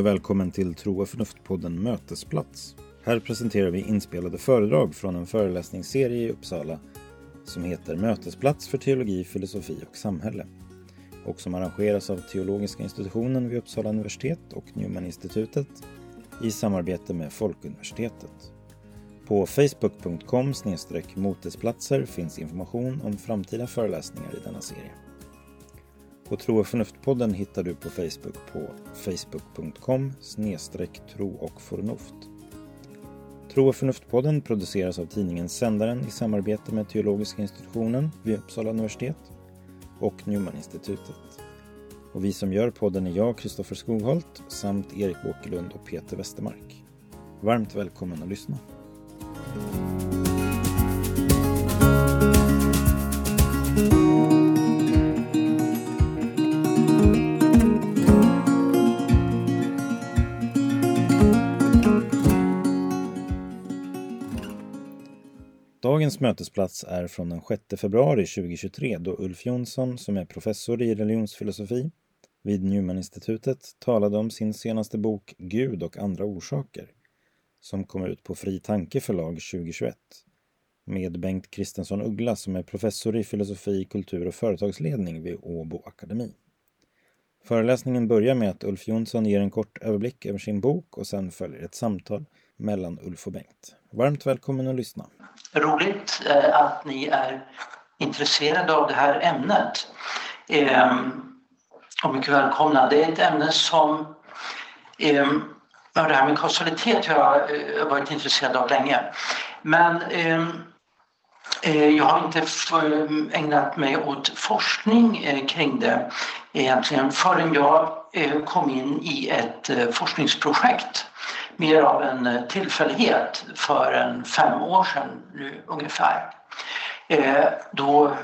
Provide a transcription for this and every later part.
Hej och välkommen till Tro och förnuft-podden Mötesplats. Här presenterar vi inspelade föredrag från en föreläsningsserie i Uppsala som heter Mötesplats för teologi, filosofi och samhälle och som arrangeras av Teologiska institutionen vid Uppsala universitet och Newman-institutet i samarbete med Folkuniversitetet. På facebook.com motesplatser finns information om framtida föreläsningar i denna serie. Och Tro och förnuft-podden hittar du på Facebook på facebook.com tro och förnuft. Tro och förnuft-podden produceras av tidningen Sändaren i samarbete med Teologiska institutionen vid Uppsala universitet och Newman-institutet. Och vi som gör podden är jag, Kristoffer Skogholt, samt Erik Åkerlund och Peter Westermark. Varmt välkommen att lyssna. Dagens mötesplats är från den 6 februari 2023 då Ulf Jonsson, som är professor i religionsfilosofi vid Newman-institutet, talade om sin senaste bok Gud och andra orsaker som kom ut på Fri Tanke förlag 2021 med Bengt Kristensson Uggla som är professor i filosofi, kultur och företagsledning vid Åbo Akademi. Föreläsningen börjar med att Ulf Jonsson ger en kort överblick över sin bok och sen följer ett samtal mellan Ulf och Bengt. Varmt välkommen att lyssna. Roligt eh, att ni är intresserade av det här ämnet. Ehm, och mycket välkomna. Det är ett ämne som ehm, det här med kausalitet har jag eh, varit intresserad av länge. Men ehm, Eh, jag har inte ägnat mig åt forskning eh, kring det egentligen förrän jag eh, kom in i ett forskningsprojekt mer av en tillfällighet för en fem år sedan nu, ungefär. Då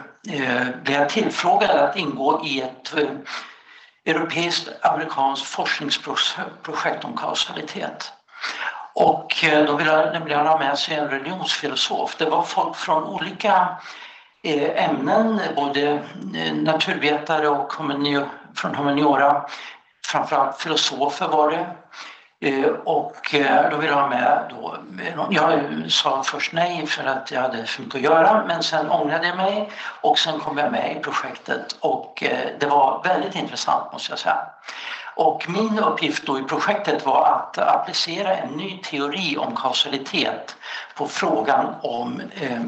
blev jag tillfrågad att ingå i ett europeiskt amerikanskt forskningsprojekt om kausalitet. Och eh, då ville han nämligen ha med sig en religionsfilosof. Det var folk från olika eh, ämnen, både eh, naturvetare och från humaniora. Framförallt filosofer var det. Och då ville jag ha med då, jag sa först nej för att jag hade för mycket att göra men sen ångrade jag mig och sen kom jag med i projektet och det var väldigt intressant måste jag säga. Och min uppgift då i projektet var att applicera en ny teori om kausalitet på frågan om, eh,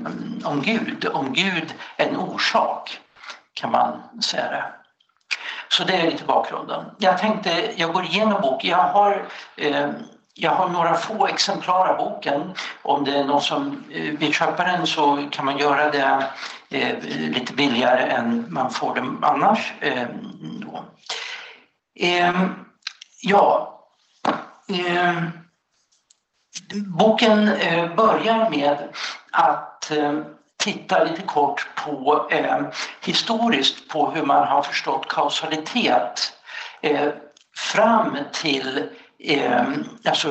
om Gud. Om Gud är en orsak, kan man säga det. Så det är lite bakgrunden. Jag tänkte, jag går igenom boken. Jag har, eh, jag har några få exemplar av boken. Om det är någon som eh, vill köpa den så kan man göra det eh, lite billigare än man får den annars. Eh, Eh, ja, eh, boken eh, börjar med att eh, titta lite kort på eh, historiskt på hur man har förstått kausalitet eh, fram till eh, alltså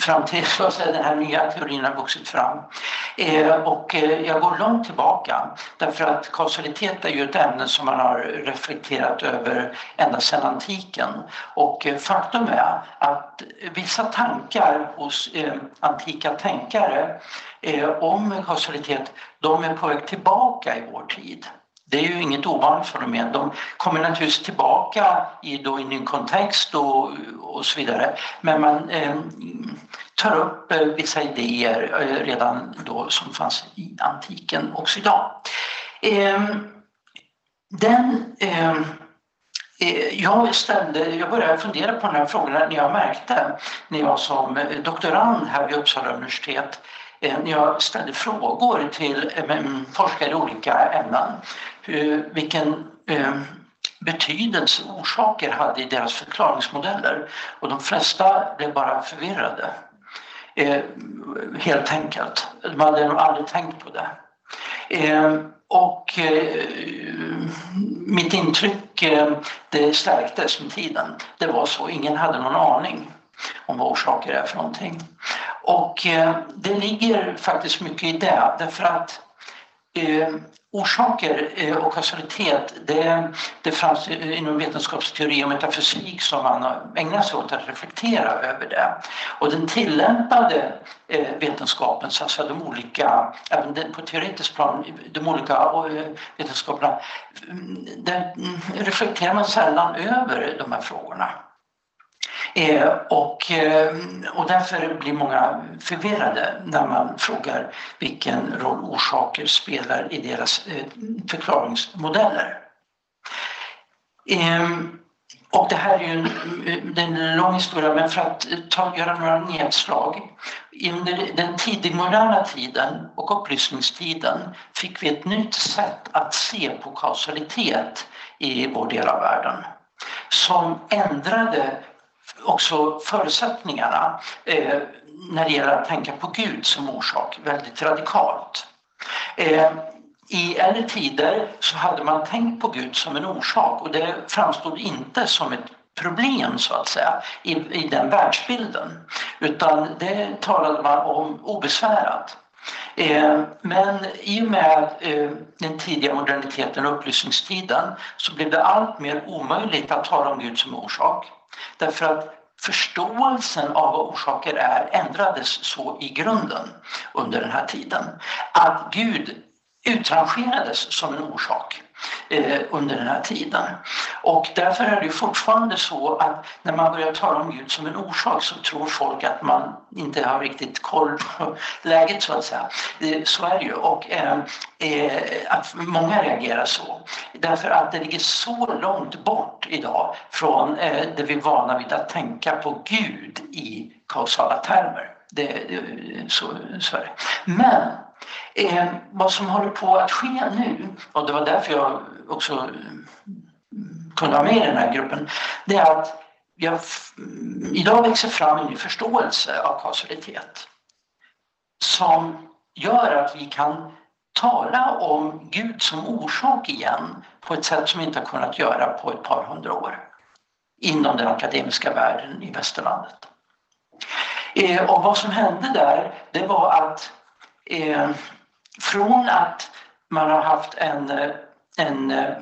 fram till så att säga, den här nya teorin har vuxit fram. Eh, och eh, jag går långt tillbaka därför att kausalitet är ju ett ämne som man har reflekterat över ända sedan antiken. Och eh, faktum är att vissa tankar hos eh, antika tänkare eh, om kausalitet, de är på väg tillbaka i vår tid. Det är ju inget ovanligt fenomen. De kommer naturligtvis tillbaka i då en ny kontext och, och så vidare. Men man eh, tar upp eh, vissa idéer eh, redan då som fanns i antiken också idag. Ehm, den, ehm, eh, jag, ställde, jag började fundera på den här frågan när jag märkte när jag som doktorand här vid Uppsala universitet Eh, när jag ställde frågor till eh, mm, forskare i olika ämnen vilken eh, betydelse orsaker hade i deras förklaringsmodeller och de flesta blev bara förvirrade. Helt enkelt. De hade aldrig tänkt på det. Och mitt intryck det stärktes med tiden. Det var så, ingen hade någon aning om vad orsaker är för någonting. Och eh, det ligger faktiskt mycket i det därför att eh, orsaker eh, och kausalitet, det, det fanns inom vetenskapsteori och metafysik som man har ägnat sig åt att reflektera över det. Och den tillämpade eh, vetenskapen, så alltså de olika, även på teoretiskt plan, de olika vetenskaperna, mm, där mm, reflekterar man sällan över de här frågorna. Eh, och, eh, och därför blir många förvirrade när man frågar vilken roll orsaker spelar i deras eh, förklaringsmodeller. Ehm, och det här är ju en, en lång historia, men för att ta, göra några nedslag. Under den tidigmoderna tiden och upplysningstiden fick vi ett nytt sätt att se på kausalitet i vår del av världen som ändrade också förutsättningarna eh, när det gäller att tänka på Gud som orsak väldigt radikalt. Eh, I äldre tider så hade man tänkt på Gud som en orsak och det framstod inte som ett problem så att säga i, i den världsbilden utan det talade man om obesvärat. Eh, men i och med eh, den tidiga moderniteten och upplysningstiden så blev det allt mer omöjligt att tala om Gud som orsak. Därför att förståelsen av vad orsaker är ändrades så i grunden under den här tiden. Att Gud utrangerades som en orsak eh, under den här tiden. Och därför är det fortfarande så att när man börjar tala om Gud som en orsak så tror folk att man inte har riktigt koll på läget så att säga. Så är det ju och eh, eh, att många reagerar så. Därför att det ligger så långt bort idag från eh, det vi är vana vid att tänka på Gud i kausala termer. Det, det, så, så är det. Men Eh, vad som håller på att ske nu, och det var därför jag också mm, kunde vara med i den här gruppen, det är att jag, mm, idag växer fram en ny förståelse av kausalitet som gör att vi kan tala om Gud som orsak igen på ett sätt som vi inte har kunnat göra på ett par hundra år inom den akademiska världen i västerlandet. Eh, och vad som hände där, det var att eh, från att man har haft en, en eh,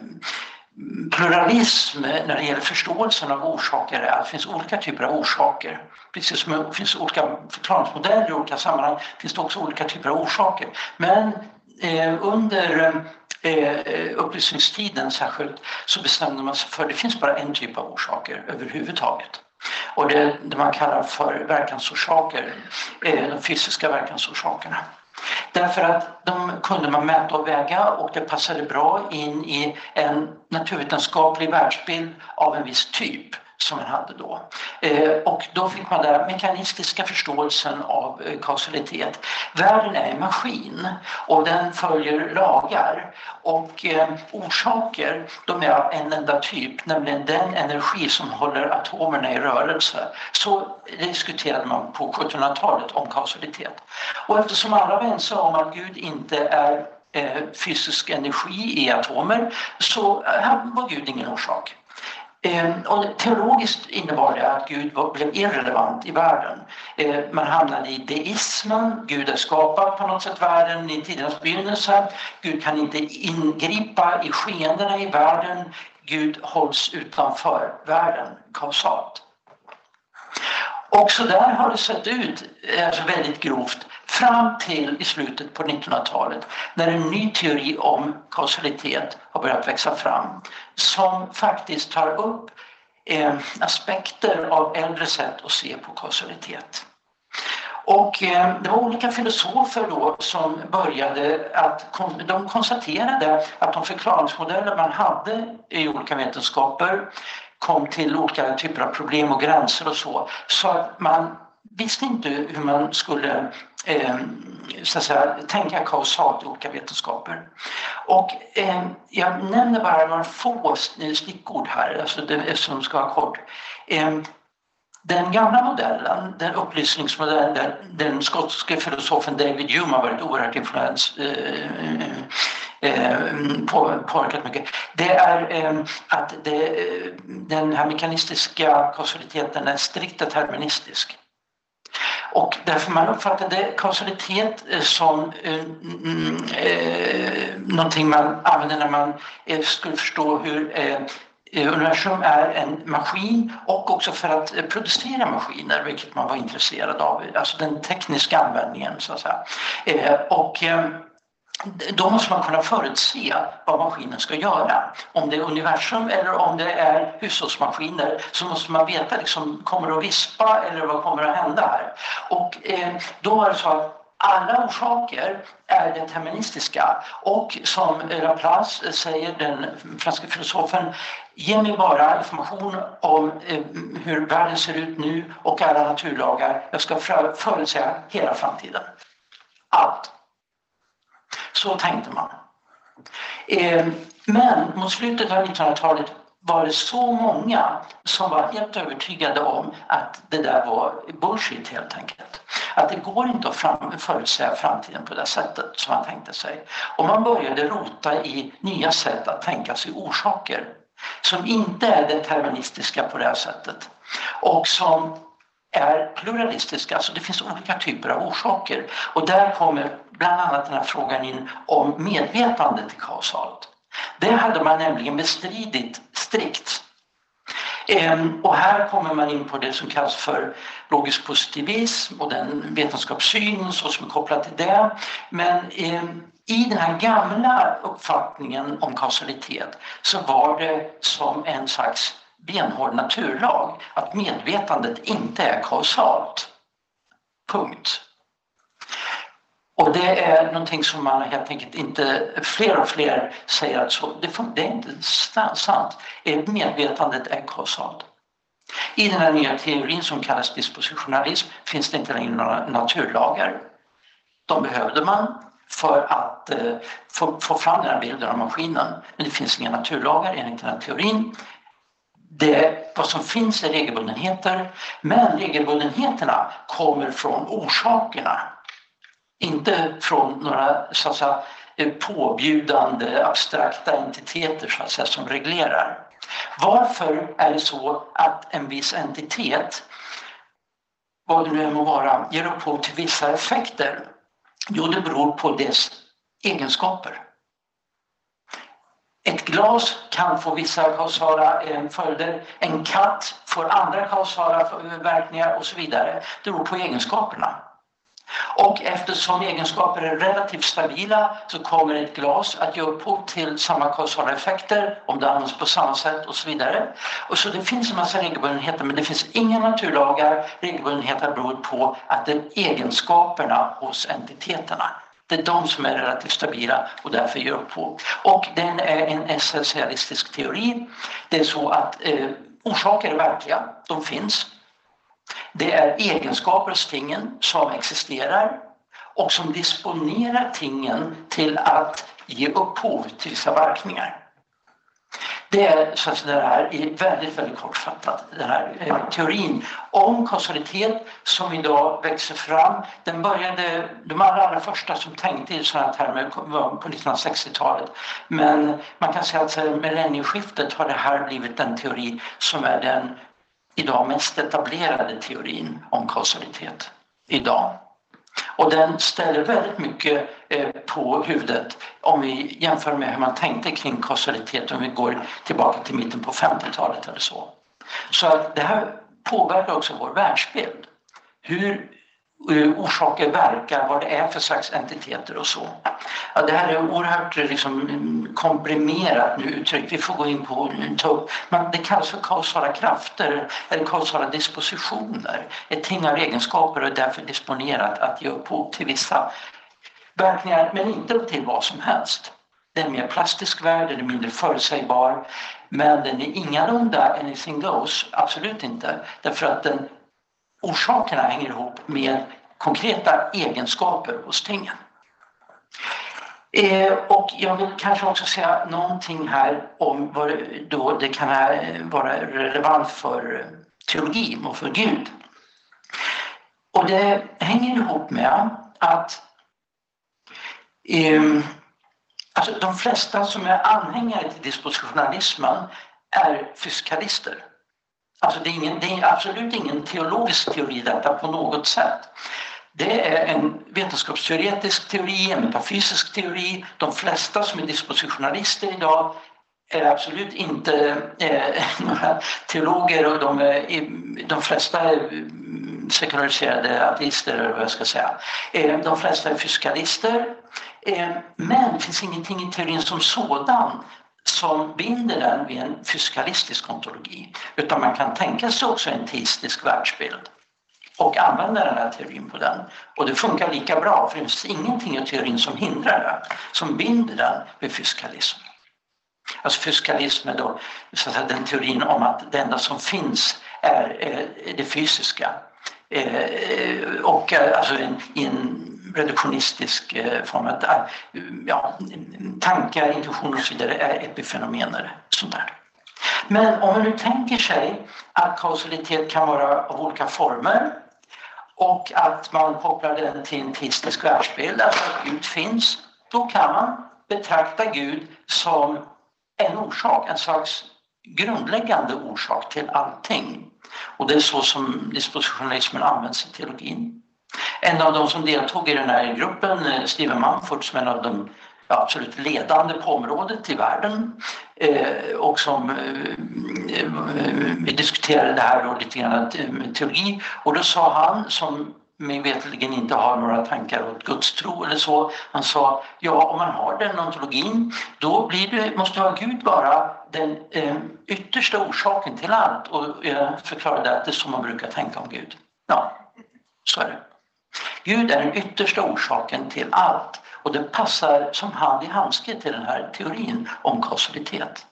pluralism när det gäller förståelsen av orsaker att det finns olika typer av orsaker. Precis som det finns olika förklaringsmodeller i olika sammanhang finns det också olika typer av orsaker. Men eh, under eh, upplysningstiden särskilt så bestämde man sig för att det finns bara en typ av orsaker överhuvudtaget. Och det det man kallar för verkansorsaker, eh, de fysiska verkansorsakerna. Därför att de kunde man mäta och väga och det passade bra in i en naturvetenskaplig världsbild av en viss typ som man hade då. Eh, och då fick man den mekanistiska förståelsen av eh, kausalitet. Världen är en maskin och den följer lagar och eh, orsaker de är av en enda typ, nämligen den energi som håller atomerna i rörelse. Så diskuterade man på 1700-talet om kausalitet. Och eftersom alla var ense om att Gud inte är fysisk energi i atomer så var Gud ingen orsak. Eh, och teologiskt innebar det att Gud blev irrelevant i världen. Eh, man hamnade i deismen, Gud har skapat på något sätt världen i tidernas begynnelse. Gud kan inte ingripa i skeendena i världen. Gud hålls utanför världen kausalt. Också där har det sett ut eh, alltså väldigt grovt fram till i slutet på 1900-talet när en ny teori om kausalitet har börjat växa fram som faktiskt tar upp eh, aspekter av äldre sätt att se på kausalitet. Och eh, det var olika filosofer då som började att de konstaterade att de förklaringsmodeller man hade i olika vetenskaper kom till olika typer av problem och gränser och så. Så att man visste inte hur man skulle eh, så att säga, tänka kausalt i olika vetenskaper. Och eh, jag nämner bara några få eh, stickord här, alltså det, som ska vara kort. Eh, den gamla modellen, den upplysningsmodellen där den skotske filosofen David Hume har varit oerhört influens, eh, eh, eh på, påverkat mycket, det är eh, att det, eh, den här mekanistiska kausaliteten är strikt deterministisk. Och därför man uppfattade kausalitet eh, som eh, mm, eh, någonting man använde när man eh, skulle förstå hur eh, eh, universum är en maskin och också för att producera maskiner, vilket man var intresserad av, alltså den tekniska användningen så att säga. Eh, och eh, då måste man kunna förutse vad maskinen ska göra. Om det är universum eller om det är hushållsmaskiner så måste man veta, liksom, kommer det att vispa eller vad kommer att hända här? Och eh, då är det så att alla orsaker är deterministiska och som Laplace säger, den franska filosofen, ge mig bara information om eh, hur världen ser ut nu och alla naturlagar. Jag ska förutsäga hela framtiden. Allt. Så tänkte man. Eh, men mot slutet av 1900-talet var det så många som var helt övertygade om att det där var bullshit helt enkelt. Att det går inte att fram, förutsäga framtiden på det sättet som man tänkte sig. Och man började rota i nya sätt att tänka sig orsaker som inte är deterministiska på det här sättet och som är pluralistiska, alltså det finns olika typer av orsaker. Och där kommer bland annat den här frågan in om medvetandet i kausalt. Det hade man nämligen bestridit strikt. Ehm, och här kommer man in på det som kallas för logisk positivism och den vetenskapssyn som är kopplad till det. Men ehm, i den här gamla uppfattningen om kausalitet så var det som en slags benhård naturlag att medvetandet inte är kausalt. Punkt. Och det är någonting som man helt enkelt inte, fler och fler säger att så, det, det är inte sant. Medvetandet är kausalt. I den här nya teorin som kallas dispositionalism finns det inte längre några naturlagar. De behövde man för att eh, få, få, fram den här bilden av maskinen. Men det finns inga naturlagar enligt den här teorin. Det, vad som finns är regelbundenheter, men regelbundenheterna kommer från orsakerna inte från några så att säga, påbjudande abstrakta entiteter så att säga, som reglerar. Varför är det så att en viss entitet, vad det nu än må vara, ger upphov till vissa effekter? Jo, det beror på dess egenskaper. Ett glas kan få vissa kausala eh, följder, en katt får andra kausala eh, verkningar och så vidare. Det beror på egenskaperna. Och eftersom egenskaper är relativt stabila så kommer ett glas att ge upphov till samma kausala effekter om det används på samma sätt och så vidare. Och så det finns en massa regelbundenheter men det finns inga naturlagar. Regelbundenheter beror på att det är egenskaperna hos entiteterna. Det är de som är relativt stabila och därför ger upphov. Och den är en essentialistisk teori. Det är så att eh, orsaker är verkliga, de finns. Det är egenskaper hos tingen som existerar och som disponerar tingen till att ge upphov till vissa verkningar. Det är så att det här är väldigt, väldigt kortfattat, den här eh, teorin om kausalitet som idag växer fram. Den började, de allra, allra första som tänkte i sådana termer var på 1960-talet. Men man kan säga att sedan millennieskiftet har det här blivit den teori som är den idag mest etablerade teorin om kausalitet idag. Och den ställer väldigt mycket eh, på huvudet om vi jämför med hur man tänkte kring kausalitet om vi går tillbaka till mitten på 50-talet eller så. Så det här påverkar också vår världsbild. Hur Eh, orsaker verkar, vad det är för slags entiteter och så. Ja, det här är oerhört eh, liksom, komprimerat nu uttryckt. Vi får gå in på eh, ta upp. Men det kallas för kausala krafter eller kausala dispositioner. Ett ting har egenskaper och är därför disponerat att ge upphov till vissa verkningar men inte till vad som helst. Det är en mer plastisk värld, den är mindre förutsägbar men den är ingalunda anything goes, absolut inte. Därför att den orsakerna hänger ihop med konkreta egenskaper hos tingen. Eh, och jag vill kanske också säga någonting här om vad då det kan vara relevant för eh, teologin och för Gud. Och det hänger ihop med att eh, alltså de flesta som är anhängare till dispositionalismen är fysikalister. Alltså det är, ingen, det är absolut ingen teologisk teori detta på något sätt. Det är en vetenskapsteoretisk teori, en metafysisk teori. De flesta som är dispositionalister idag är absolut inte eh, några teologer och de, är, de flesta är mm, sekulariserade ateister eller vad jag ska säga. Eh, de flesta är fysikalister. Eh, men det finns ingenting i teorin som sådan som binder den vid en fysikalistisk ontologi. Utan man kan tänka sig också en teistisk världsbild och använda den här teorin på den. Och det funkar lika bra för det finns ingenting i teorin som hindrar det, som binder den vid fysikalism. Alltså fysikalism är då så att säga, den teorin om att det enda som finns är eh, det fysiska. Eh, eh och eh, alltså en, en reduktionistisk eh, form. Att, eh, ja, tankar, intuition och så vidare är epifenomener. Sånt där. Men om man nu tänker sig att kausalitet kan vara av olika former och att man kopplar den till en teistisk världsbild, alltså att Gud finns, då kan man betrakta Gud som en orsak, en slags grundläggande orsak till allting. Och det är så som dispositionalismen används i teologin. En av de som deltog i den här gruppen, eh, Steven Mumford, som är en av de ja, absolut ledande på området i världen eh, och som eh, vi diskuterade det här då lite grann eh, med teologi och då sa han som mig veterligen inte har några tankar åt gudstro eller så. Han sa, ja om man har den ontologin då blir det, måste ha Gud vara den eh, yttersta orsaken till allt och jag förklarade att det är så man brukar tänka om Gud. Ja, så är det. Gud är den yttersta orsaken till allt och det passar som hand i handske till den här teorin om kausalitet.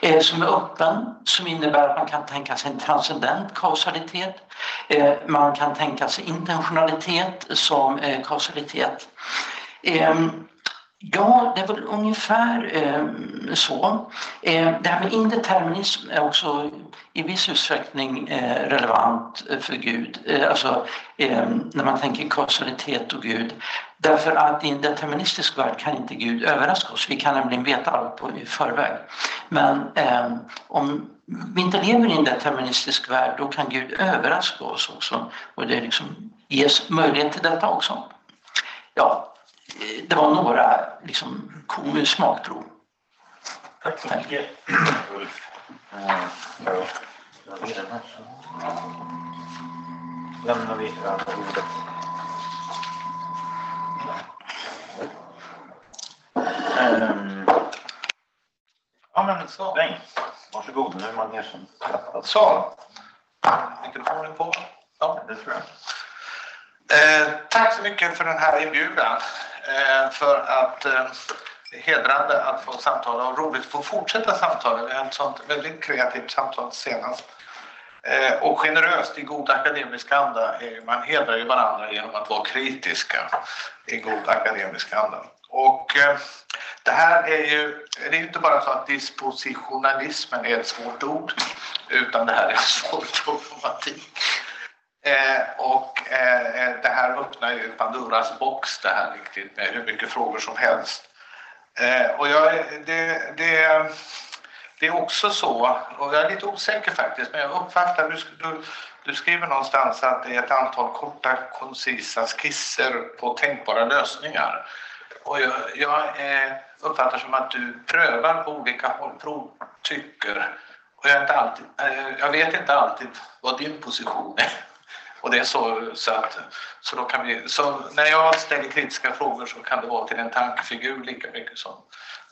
Eh, som är öppen, som innebär att man kan tänka sig en transcendent kausalitet. Eh, man kan tänka sig intentionalitet som eh, kausalitet. Ehm, Ja, det är väl ungefär eh, så. Eh, det här med indeterminism är också i viss utsträckning eh, relevant eh, för Gud. Eh, alltså eh, när man tänker kausalitet och Gud. Därför att i en deterministisk värld kan inte Gud överraska oss. Vi kan nämligen veta allt på, i förväg. Men eh, om vi inte lever i en deterministisk värld då kan Gud överraska oss också. Och det liksom ges möjlighet till detta också. Ja, det var några liksom, smakprov. Tack så mycket Ulf. lämnar vi över ordet. Um, ja men så. Bengt, varsågod. Nu är man erkänd. Så. Mikrofonen på? Ja, det tror jag. Eh, tack så mycket för den här inbjudan. Eh, för att det är hedrande att få samtala och roligt att få fortsätta samtala. Vi har ett sånt väldigt kreativt samtal senast. Eh, och generöst i god akademisk anda. Man hedrar ju varandra genom att vara kritiska i god akademisk anda. Och det här är ju, det är inte bara så att dispositionalismen är ett svårt ord utan det här är en svår problematik. Eh, och eh, eh, det här öppnar ju Pandoras box det här riktigt med hur mycket frågor som helst. Eh, och jag, det, det, det är också så, och jag är lite osäker faktiskt, men jag uppfattar, du, du, du skriver någonstans att det är ett antal korta koncisa skisser på tänkbara lösningar. Och jag, jag eh, uppfattar som att du prövar på olika håll, prov, tycker. Och jag, inte alltid, eh, jag vet inte alltid vad din position är. Och det är så, så att så då kan vi, så när jag ställer kritiska frågor så kan det vara till en tankefigur lika mycket som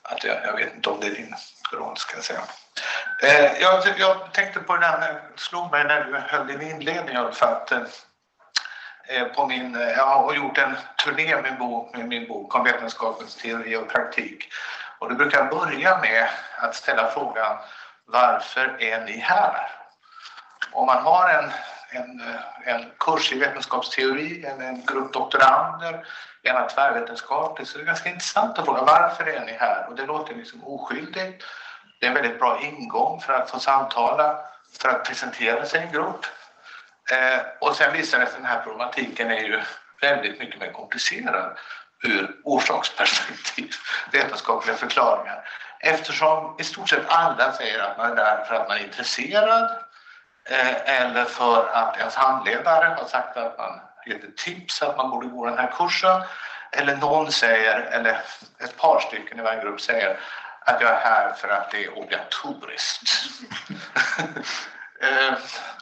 att jag, jag vet inte om det är din roll ska jag säga. Eh, jag, jag, tänkte på det där, slog mig när du höll din inledning för att eh, eh, på min, eh, jag har gjort en turné med, bo, med min bok om vetenskapens teori och praktik. Och då brukar jag börja med att ställa frågan varför är ni här? Om man har en en, en kurs i vetenskapsteori, en, en grupp doktorander, gärna tvärvetenskapligt. Så det är ganska intressant att fråga varför är ni här? Och det låter liksom oskyldigt. Det är en väldigt bra ingång för att få samtala, för att presentera sig i en grupp. Eh, och sen visar det sig att den här problematiken är ju väldigt mycket mer komplicerad ur orsaksperspektiv, vetenskapliga förklaringar. Eftersom i stort sett alla säger att man är där för att man är intresserad Eh, eller för att ens handledare har sagt att man gett ett tips att man borde gå den här kursen eller någon säger, eller ett par stycken i varje grupp säger att jag är här för att det är obligatoriskt. Eh,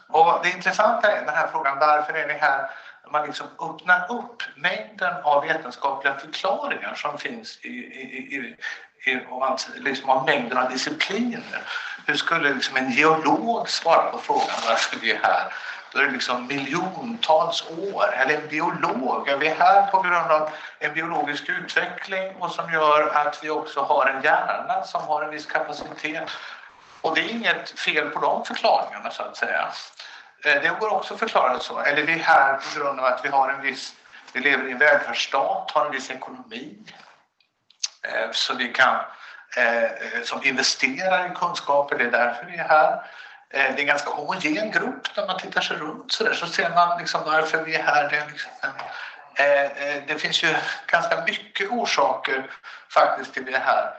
och det intressanta är den här frågan, varför är ni här? Man liksom öppnar upp mängden av vetenskapliga förklaringar som finns i, i, i, i och alltså liksom av mängden av discipliner. Hur skulle liksom en geolog svara på frågan varför vi är här? Då är det liksom miljontals år. Eller en biolog. Är vi här på grund av en biologisk utveckling och som gör att vi också har en hjärna som har en viss kapacitet. Och det är inget fel på de förklaringarna så att säga. Eh, det går också att förklara så. Eller vi är här på grund av att vi har en viss, vi lever i en välfärdsstat, har en viss ekonomi. Eh, så vi kan, Eh, eh, som investerar i kunskaper, det är därför vi är här. Eh, det är en ganska homogen grupp när man tittar sig runt så där, så ser man liksom varför vi är här. Det, liksom eh, det finns ju ganska mycket orsaker faktiskt till det här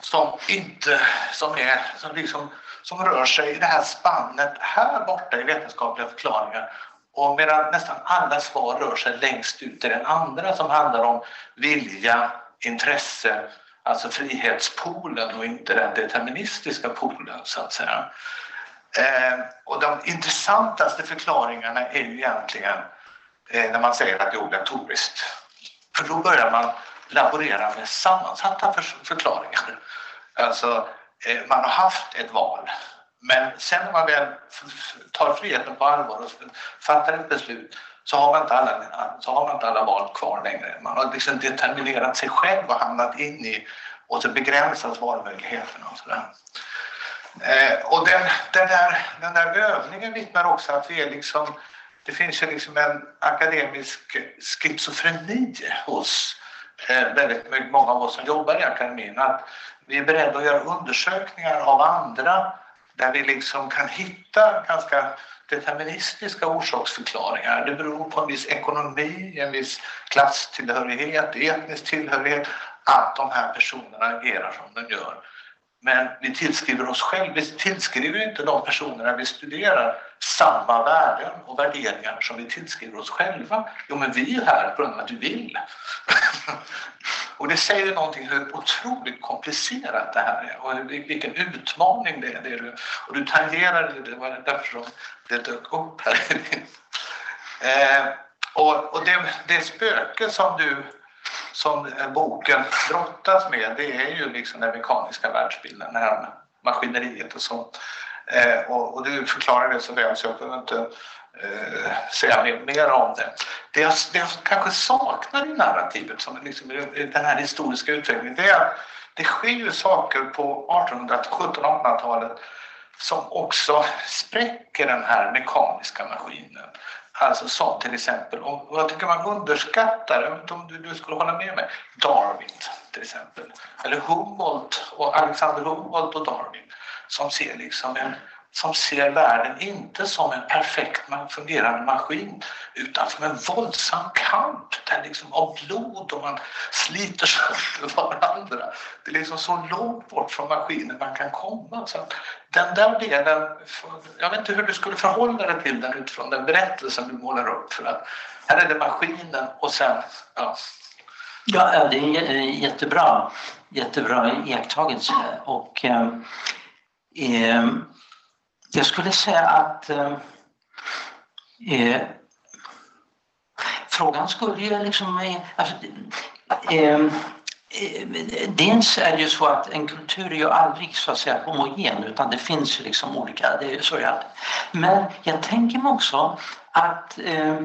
som inte, som är, som liksom, som rör sig i det här spannet här borta i vetenskapliga förklaringar och medan nästan alla svar rör sig längst ut i den andra som handlar om vilja, intresse, alltså frihetspolen och inte den deterministiska polen så att säga. Eh, och de intressantaste förklaringarna är ju egentligen eh, när man säger att det är obligatoriskt. För då börjar man laborera med sammansatta för förklaringar. Alltså, eh, man har haft ett val men sen när man väl tar friheten på allvar och fattar ett beslut så har man inte alla, så har man inte alla val kvar längre. Man har liksom determinerat sig själv och hamnat in i och så begränsas valmöjligheterna och sådär. Eh, och den, den, där, den där övningen vittnar också att vi är liksom, det finns ju liksom en akademisk schizofreni hos eh, väldigt många av oss som jobbar i akademin. Att vi är beredda att göra undersökningar av andra där vi liksom kan hitta ganska deterministiska orsaksförklaringar. Det beror på en viss ekonomi, en viss klasstillhörighet, etnisk tillhörighet att de här personerna agerar som de gör. Men vi tillskriver oss själva, vi tillskriver inte de personerna vi studerar samma värden och värderingar som vi tillskriver oss själva. Jo, men vi är här på grund av att vi vill. och det säger någonting hur otroligt komplicerat det här är och vilken utmaning det är. Det du, och du tangerade det, det var därför som det dök upp här. eh, och och det, det spöke som du som eh, boken brottas med det är ju liksom den mekaniska världsbilden, det här maskineriet och sånt. Eh, och, och, du förklarar det så väl så jag behöver inte eh, säga mer, om det. Det jag, det jag kanske saknar i narrativet, som liksom, den här historiska utvecklingen, det är att det sker ju saker på 1800 1700-1800-talet som också spräcker den här mekaniska maskinen. Alltså som till exempel, och jag tycker man underskattar, jag vet inte om du, du skulle hålla med mig, Darwin till exempel. Eller Humboldt och Alexander Humboldt och Darwin som ser liksom en som ser världen inte som en perfekt fungerande maskin utan som en våldsam kamp där liksom av blod och man sliter sönder varandra. Det är liksom så långt bort från maskinen man kan komma. Så den där delen, jag vet inte hur du skulle förhålla dig till den utifrån den berättelsen du målar upp. För att här är det maskinen och sen, ja. Ja, det är eh, jättebra, jättebra iakttagelse. Och, eh, eh, jag skulle säga att eh, eh frågan skulle ju liksom... Eh, alltså, eh, eh, dels är det ju så att en kultur är ju aldrig så att säga homogen utan det finns ju liksom olika, det är så jag. Men jag tänker mig också att eh,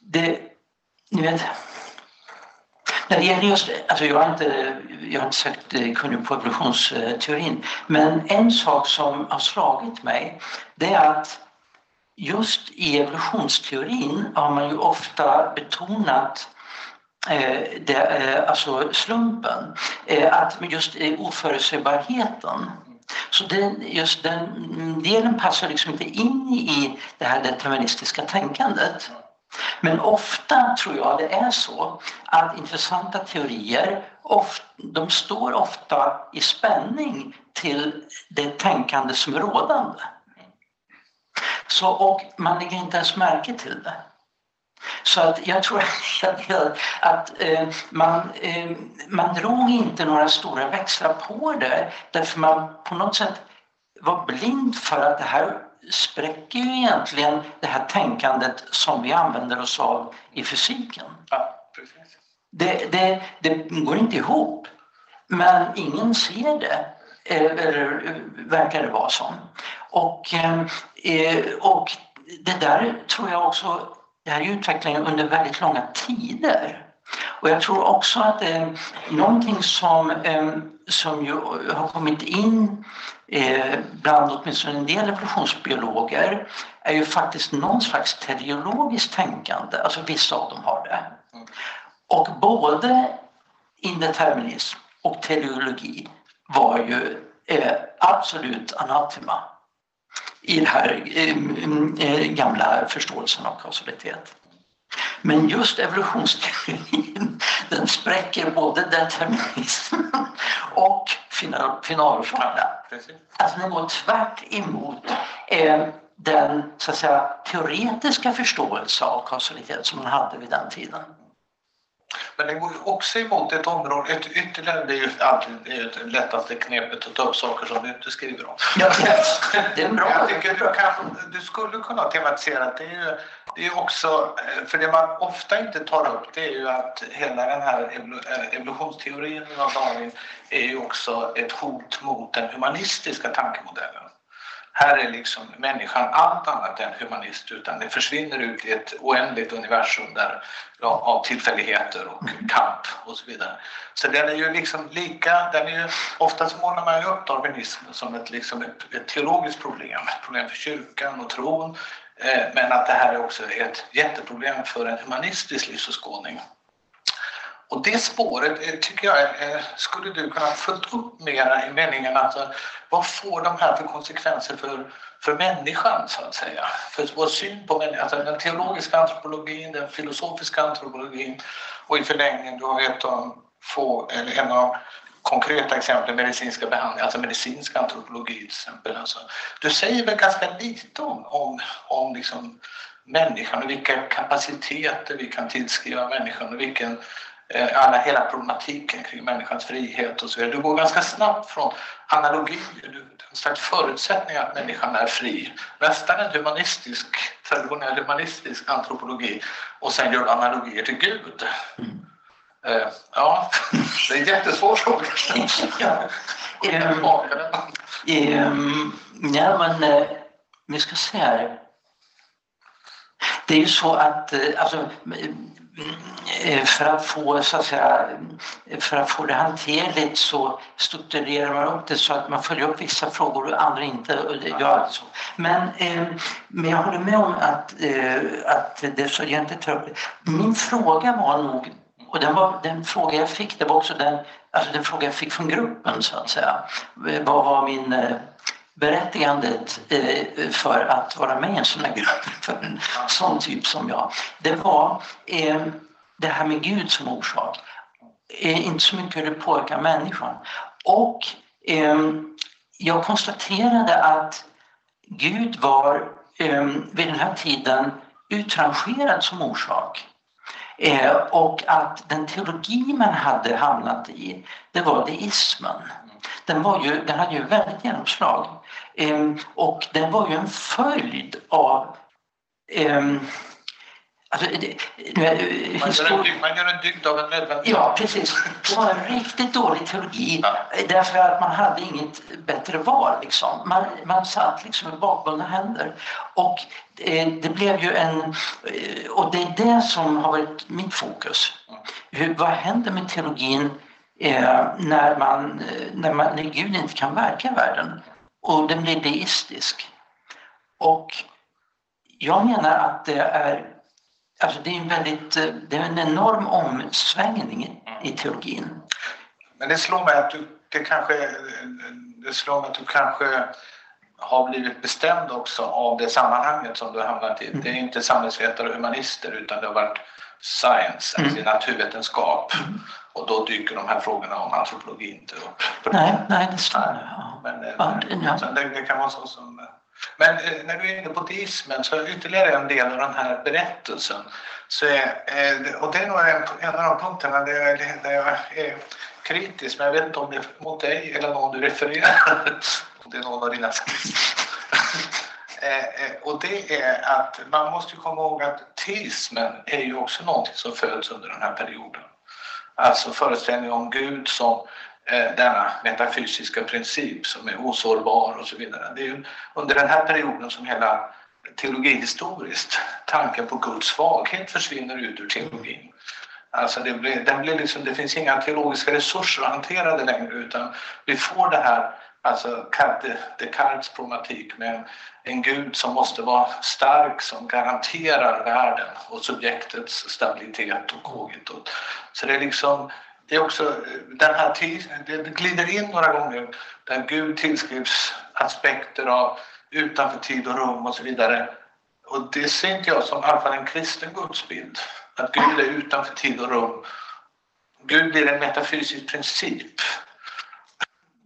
det, ni vet, när det gäller just, alltså jag har inte, jag har inte sagt eh, kunnig på evolutionsteorin, men en sak som har slagit mig det är att just i evolutionsteorin har man ju ofta betonat eh, det, eh, alltså slumpen, eh, att just eh, oförutsägbarheten. Så den, just den delen passar liksom inte in i det här deterministiska tänkandet. Men ofta tror jag det är så att intressanta teorier de står ofta i spänning till det tänkande som är rådande. Så, och man lägger inte ens märke till det. Så att jag tror att, att eh, man, eh, man drog inte några stora växlar på det därför man på något sätt var blind för att det här spräcker ju egentligen det här tänkandet som vi använder oss av i fysiken. Ja, det, det, det går inte ihop, men ingen ser det eller verkar det vara som. Och, eh, och det där tror jag också, det här är utvecklingen under väldigt långa tider. Och jag tror också att eh, någonting som, eh, som ju har kommit in eh, bland åtminstone en del evolutionsbiologer är ju faktiskt någon slags teleologiskt tänkande, alltså vissa av dem har det. Och både indeterminism och teleologi var ju eh, absolut anatema i den här eh, mm, eh, gamla förståelsen av kausalitet. Men just evolutionsteorin den spräcker både determinismen och final, finalorsakerna. Alltså den går tvärt emot eh, den så att säga, teoretiska förståelse av kausalitet som man hade vid den tiden. Men den går ju också emot ett område, ett ytterligare, det är ju alltid det, det lättaste knepet att ta upp saker som du inte skriver om. Ja, det är bra. Jag tycker du, kan, du skulle kunna tematisera det är ju det är också, eh, för det man ofta inte tar upp det är ju att hela den här eh, evolutionsteorin av Darwin är ju också ett hot mot den humanistiska tankemodellen. Här är liksom människan allt annat än humanist utan det försvinner ut i ett oändligt universum där, av tillfälligheter och kamp och så vidare. Så den är ju liksom lika, den är ju, oftast målar man ju upp darwinismen som ett, liksom ett, ett teologiskt problem, ett problem för kyrkan och tron Eh, men att det här är också ett jätteproblem för en humanistisk livsåskådning. Och det spåret eh, tycker jag eh, skulle du kunna följt upp mera i meningen att vad får de här för konsekvenser för, för människan så att säga? För vår syn på människan, alltså den teologiska antropologin, den filosofiska antropologin och i förlängningen, då ett av få, eller en av konkreta exempel medicinska behandlingar, alltså medicinsk antropologi till exempel. Alltså, du säger väl ganska lite om, om, om liksom människan och vilka kapaciteter vi kan tillskriva människan och vilken Eh, alla, hela problematiken kring människans frihet och så vidare. Du går ganska snabbt från analogier, en slags förutsättning att människan är fri, nästan en humanistisk, traditionell humanistisk antropologi och sen gör du analogier till Gud. Mm. Eh, ja, det är en jättesvår fråga. ja. Um, eh, eh, ja, men uh, vi ska se här. Det är ju så att alltså, för att få så att säga, för att få det hanterligt så strukturerar man upp det så att man följer upp vissa frågor och andra inte. Ja, så. Men, eh, men jag håller med om att, eh, att det så egentligen tar upp Min fråga var nog, och den, var, den fråga jag fick, det var också den, alltså den fråga jag fick från gruppen så att säga. Vad var min eh, berättigandet eh, för att vara med i en sån här grupp, för en sån typ som jag, det var eh, det här med Gud som orsak. Inte så mycket hur det påverkar människan. Och jag konstaterade att Gud var vid den här tiden utrangerad som orsak. Eh, och att den teologi man hade hamnat i, det var deismen den, var ju, den hade ju väldigt genomslag. Ehm, och den var ju en följd av eh, Alltså, det, man, gör en, man gör en dygd av en nödvändighet. Ja, precis. Det var en riktigt dålig teologi ja. därför att man hade inget bättre val. Liksom. Man, man satt liksom med bakbundna händer. Och eh, det blev ju en... Eh, och det är det som har varit mitt fokus. Hur, vad händer med teologin eh, när, man, när, man, när Gud inte kan verka i världen och den blir deistisk. Och jag menar att det är, alltså det är, en, väldigt, det är en enorm omsvängning i, teologin. Men det slår mig att du det kanske, det slår mig att du kanske har blivit bestämd också av det sammanhanget som du har hamnat i. Mm. Det är inte samhällsvetare och humanister utan det har varit science, alltså mm. naturvetenskap. Mm. Och då dyker de här frågorna om antropologi inte upp. Nej, nej det stämmer. Ja. Men, ja. Det, det, kan vara så som men eh, när du är inne på deismen så är ytterligare en del av den här berättelsen. Så är, eh, och det är nog en, en av de punkterna där jag, där jag är kritisk, men jag vet inte om det är mot dig eller någon du refererar. det är någon av dina eh, eh, och det är att man måste komma ihåg att teismen är ju också någonting som föds under den här perioden. Alltså föreställningen om Gud som Eh, denna metafysiska princip som är osårbar och så vidare. Det är ju under den här perioden som hela teologihistoriskt tanken på Guds svaghet försvinner ut ur teologin. Alltså det, blir, den blir liksom, det finns inga teologiska resurser att hantera det längre utan vi får det här Alltså Descartes problematik med en gud som måste vara stark som garanterar världen och subjektets stabilitet och kogito. Så det är liksom det är också den här det glider in några gånger där Gud tillskrivs aspekter av utanför tid och rum och så vidare. Och det ser inte jag som i alla fall en kristen gudsbild. Att Gud är utanför tid och rum. Gud blir en metafysisk princip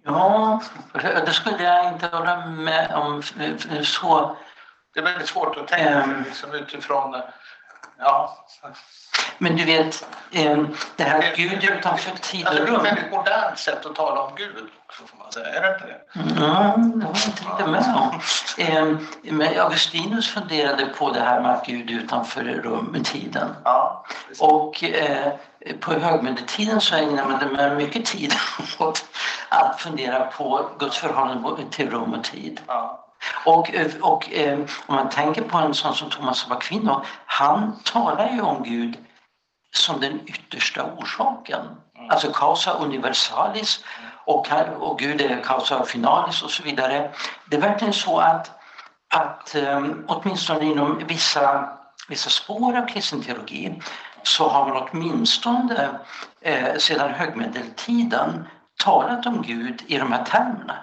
Ja, det skulle jag inte hålla med om så. Det är väldigt svårt att tänka um, liksom utifrån... Ja. Men du vet, det här Gud utanför tid och rum. Det är ett väldigt modernt sätt att tala om Gud, får man säga. Är det inte det? Mm, det har jag inte riktigt med om. Men Augustinus funderade på det här med att Gud utanför rum, tiden. Ja, och eh, på högmedeltiden så ägnade man mycket tid åt att fundera på Guds förhållande till rum och tid. Ja. Och, och eh, om man tänker på en sån som Thomas av Aquino, han talar ju om Gud som den yttersta orsaken. Mm. Alltså causa universalis och, och Gud är causa finalis och så vidare. Det är verkligen så att, att um, åtminstone inom vissa, vissa spår av kristen teologi så har man åtminstone eh, sedan högmedeltiden talat om Gud i de här termerna.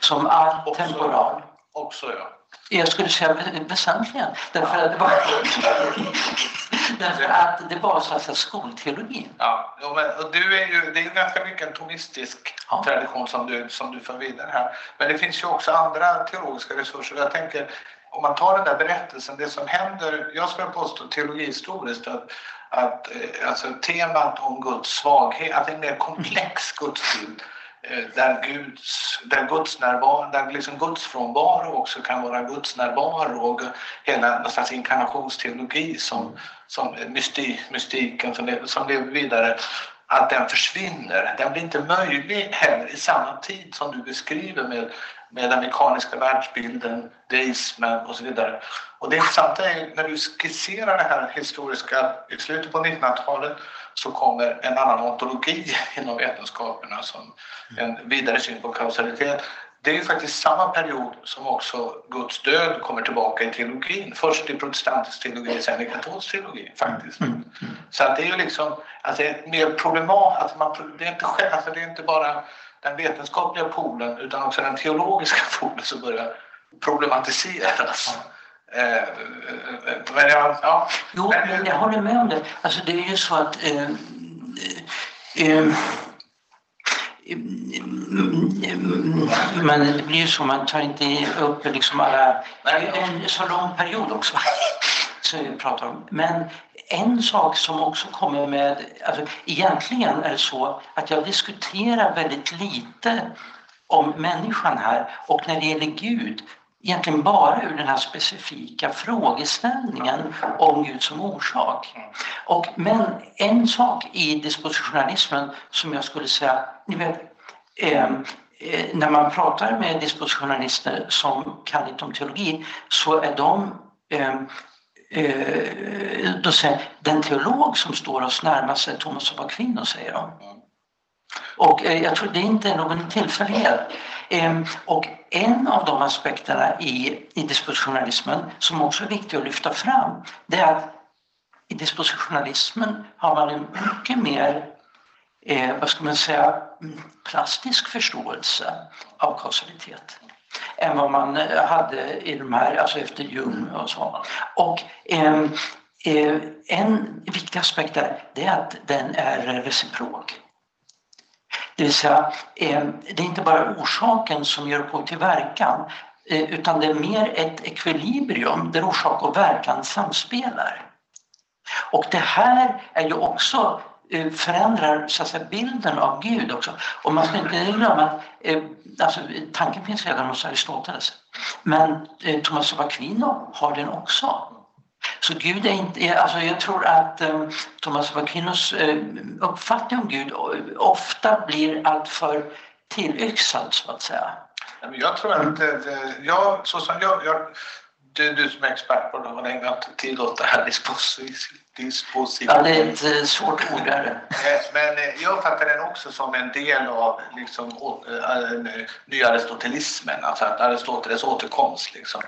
Som all temporal. Också ja. Jag skulle säga väsentligen. Därför att det var, därför att det var så att säga skolteologi. Ja, men, och du är ju, det är ju ganska mycket en tomistisk ja. tradition som du, som du för vidare här. Men det finns ju också andra teologiska resurser. Jag tänker, om man tar den där berättelsen, det som händer, jag skulle påstå teologihistoriskt att, att eh, alltså, temat om Guds svaghet, att det är en mer komplex gudsbild Eh, där Guds, där Guds, närvaro, där liksom Guds frånvaro också kan vara Guds närvaro och hela någon slags inkarnationsteologi som, som mystik, mystiken som, som lever vidare att den försvinner. Den blir inte möjlig heller i samma tid som du beskriver med, med den mekaniska världsbilden, deismen och så vidare. Och det intressanta är när du skisserar det här historiska i slutet på 1900-talet så kommer en annan ontologi inom vetenskaperna som en vidare syn på kausalitet. Det är ju faktiskt samma period som också Guds död kommer tillbaka i teologin. Först i protestantisk teologi, sen i katolsk teologi faktiskt. Mm, mm. Så att det är ju liksom, alltså mer problematiskt, alltså det, är inte, alltså det är inte bara den vetenskapliga polen utan också den teologiska polen som börjar problematiseras. Eh, eh, men jag, ja. Jo, men jag håller med om det. Alltså det är ju så att eh, eh, men det blir ju så, man tar inte upp liksom alla... Det är en så lång period också som vi pratar om. Men en sak som också kommer med... Alltså, egentligen är det så att jag diskuterar väldigt lite om människan här och när det gäller Gud egentligen bara ur den här specifika frågeställningen om Gud som orsak. Och, men en sak i dispositionalismen som jag skulle säga, ni vet, ehm, eh, när man pratar med dispositionalister som kan lite om teologi så är de eh, eh, då säger den teolog som står oss närmast är Thomas av Aquino, säger de. Och eh, jag tror det inte är någon tillfällighet. Ehm, och en av de aspekterna i, i dispositionalismen som också är viktig att lyfta fram det är att i dispositionalismen har man en mycket mer eh, vad ska man säga, mm, plastisk förståelse av kausalitet än vad man eh, hade i de här, alltså efter Jung och så. Och ehm, eh, en viktig aspekt där, det är att den är reciprok. Det vill säga, eh, det är inte bara orsaken som gör upphov till verkan. Eh, utan det är mer ett ekvilibrium där orsak och verkan samspelar. Och det här är ju också Eh, förändrar så att säga, bilden av Gud också. Och man ska inte glömma att eh, alltså, tanken finns redan hos Aristoteles. Men eh, Thomas av Aquino har den också. Så Gud är inte, alltså jag tror att eh, Thomas av Aquinos eh, uppfattning om Gud ofta blir alltför tillyxad så att säga. Jag tror att, jag, så som jag, jag du, du som är expert på det har ägnat tid åt det här dispositiv. Ja, det är ett eh, svårt ord. Eh, men eh, jag fattar den också som en del av liksom, nyaristotelismen, alltså att Aristoteles återkomst. Liksom.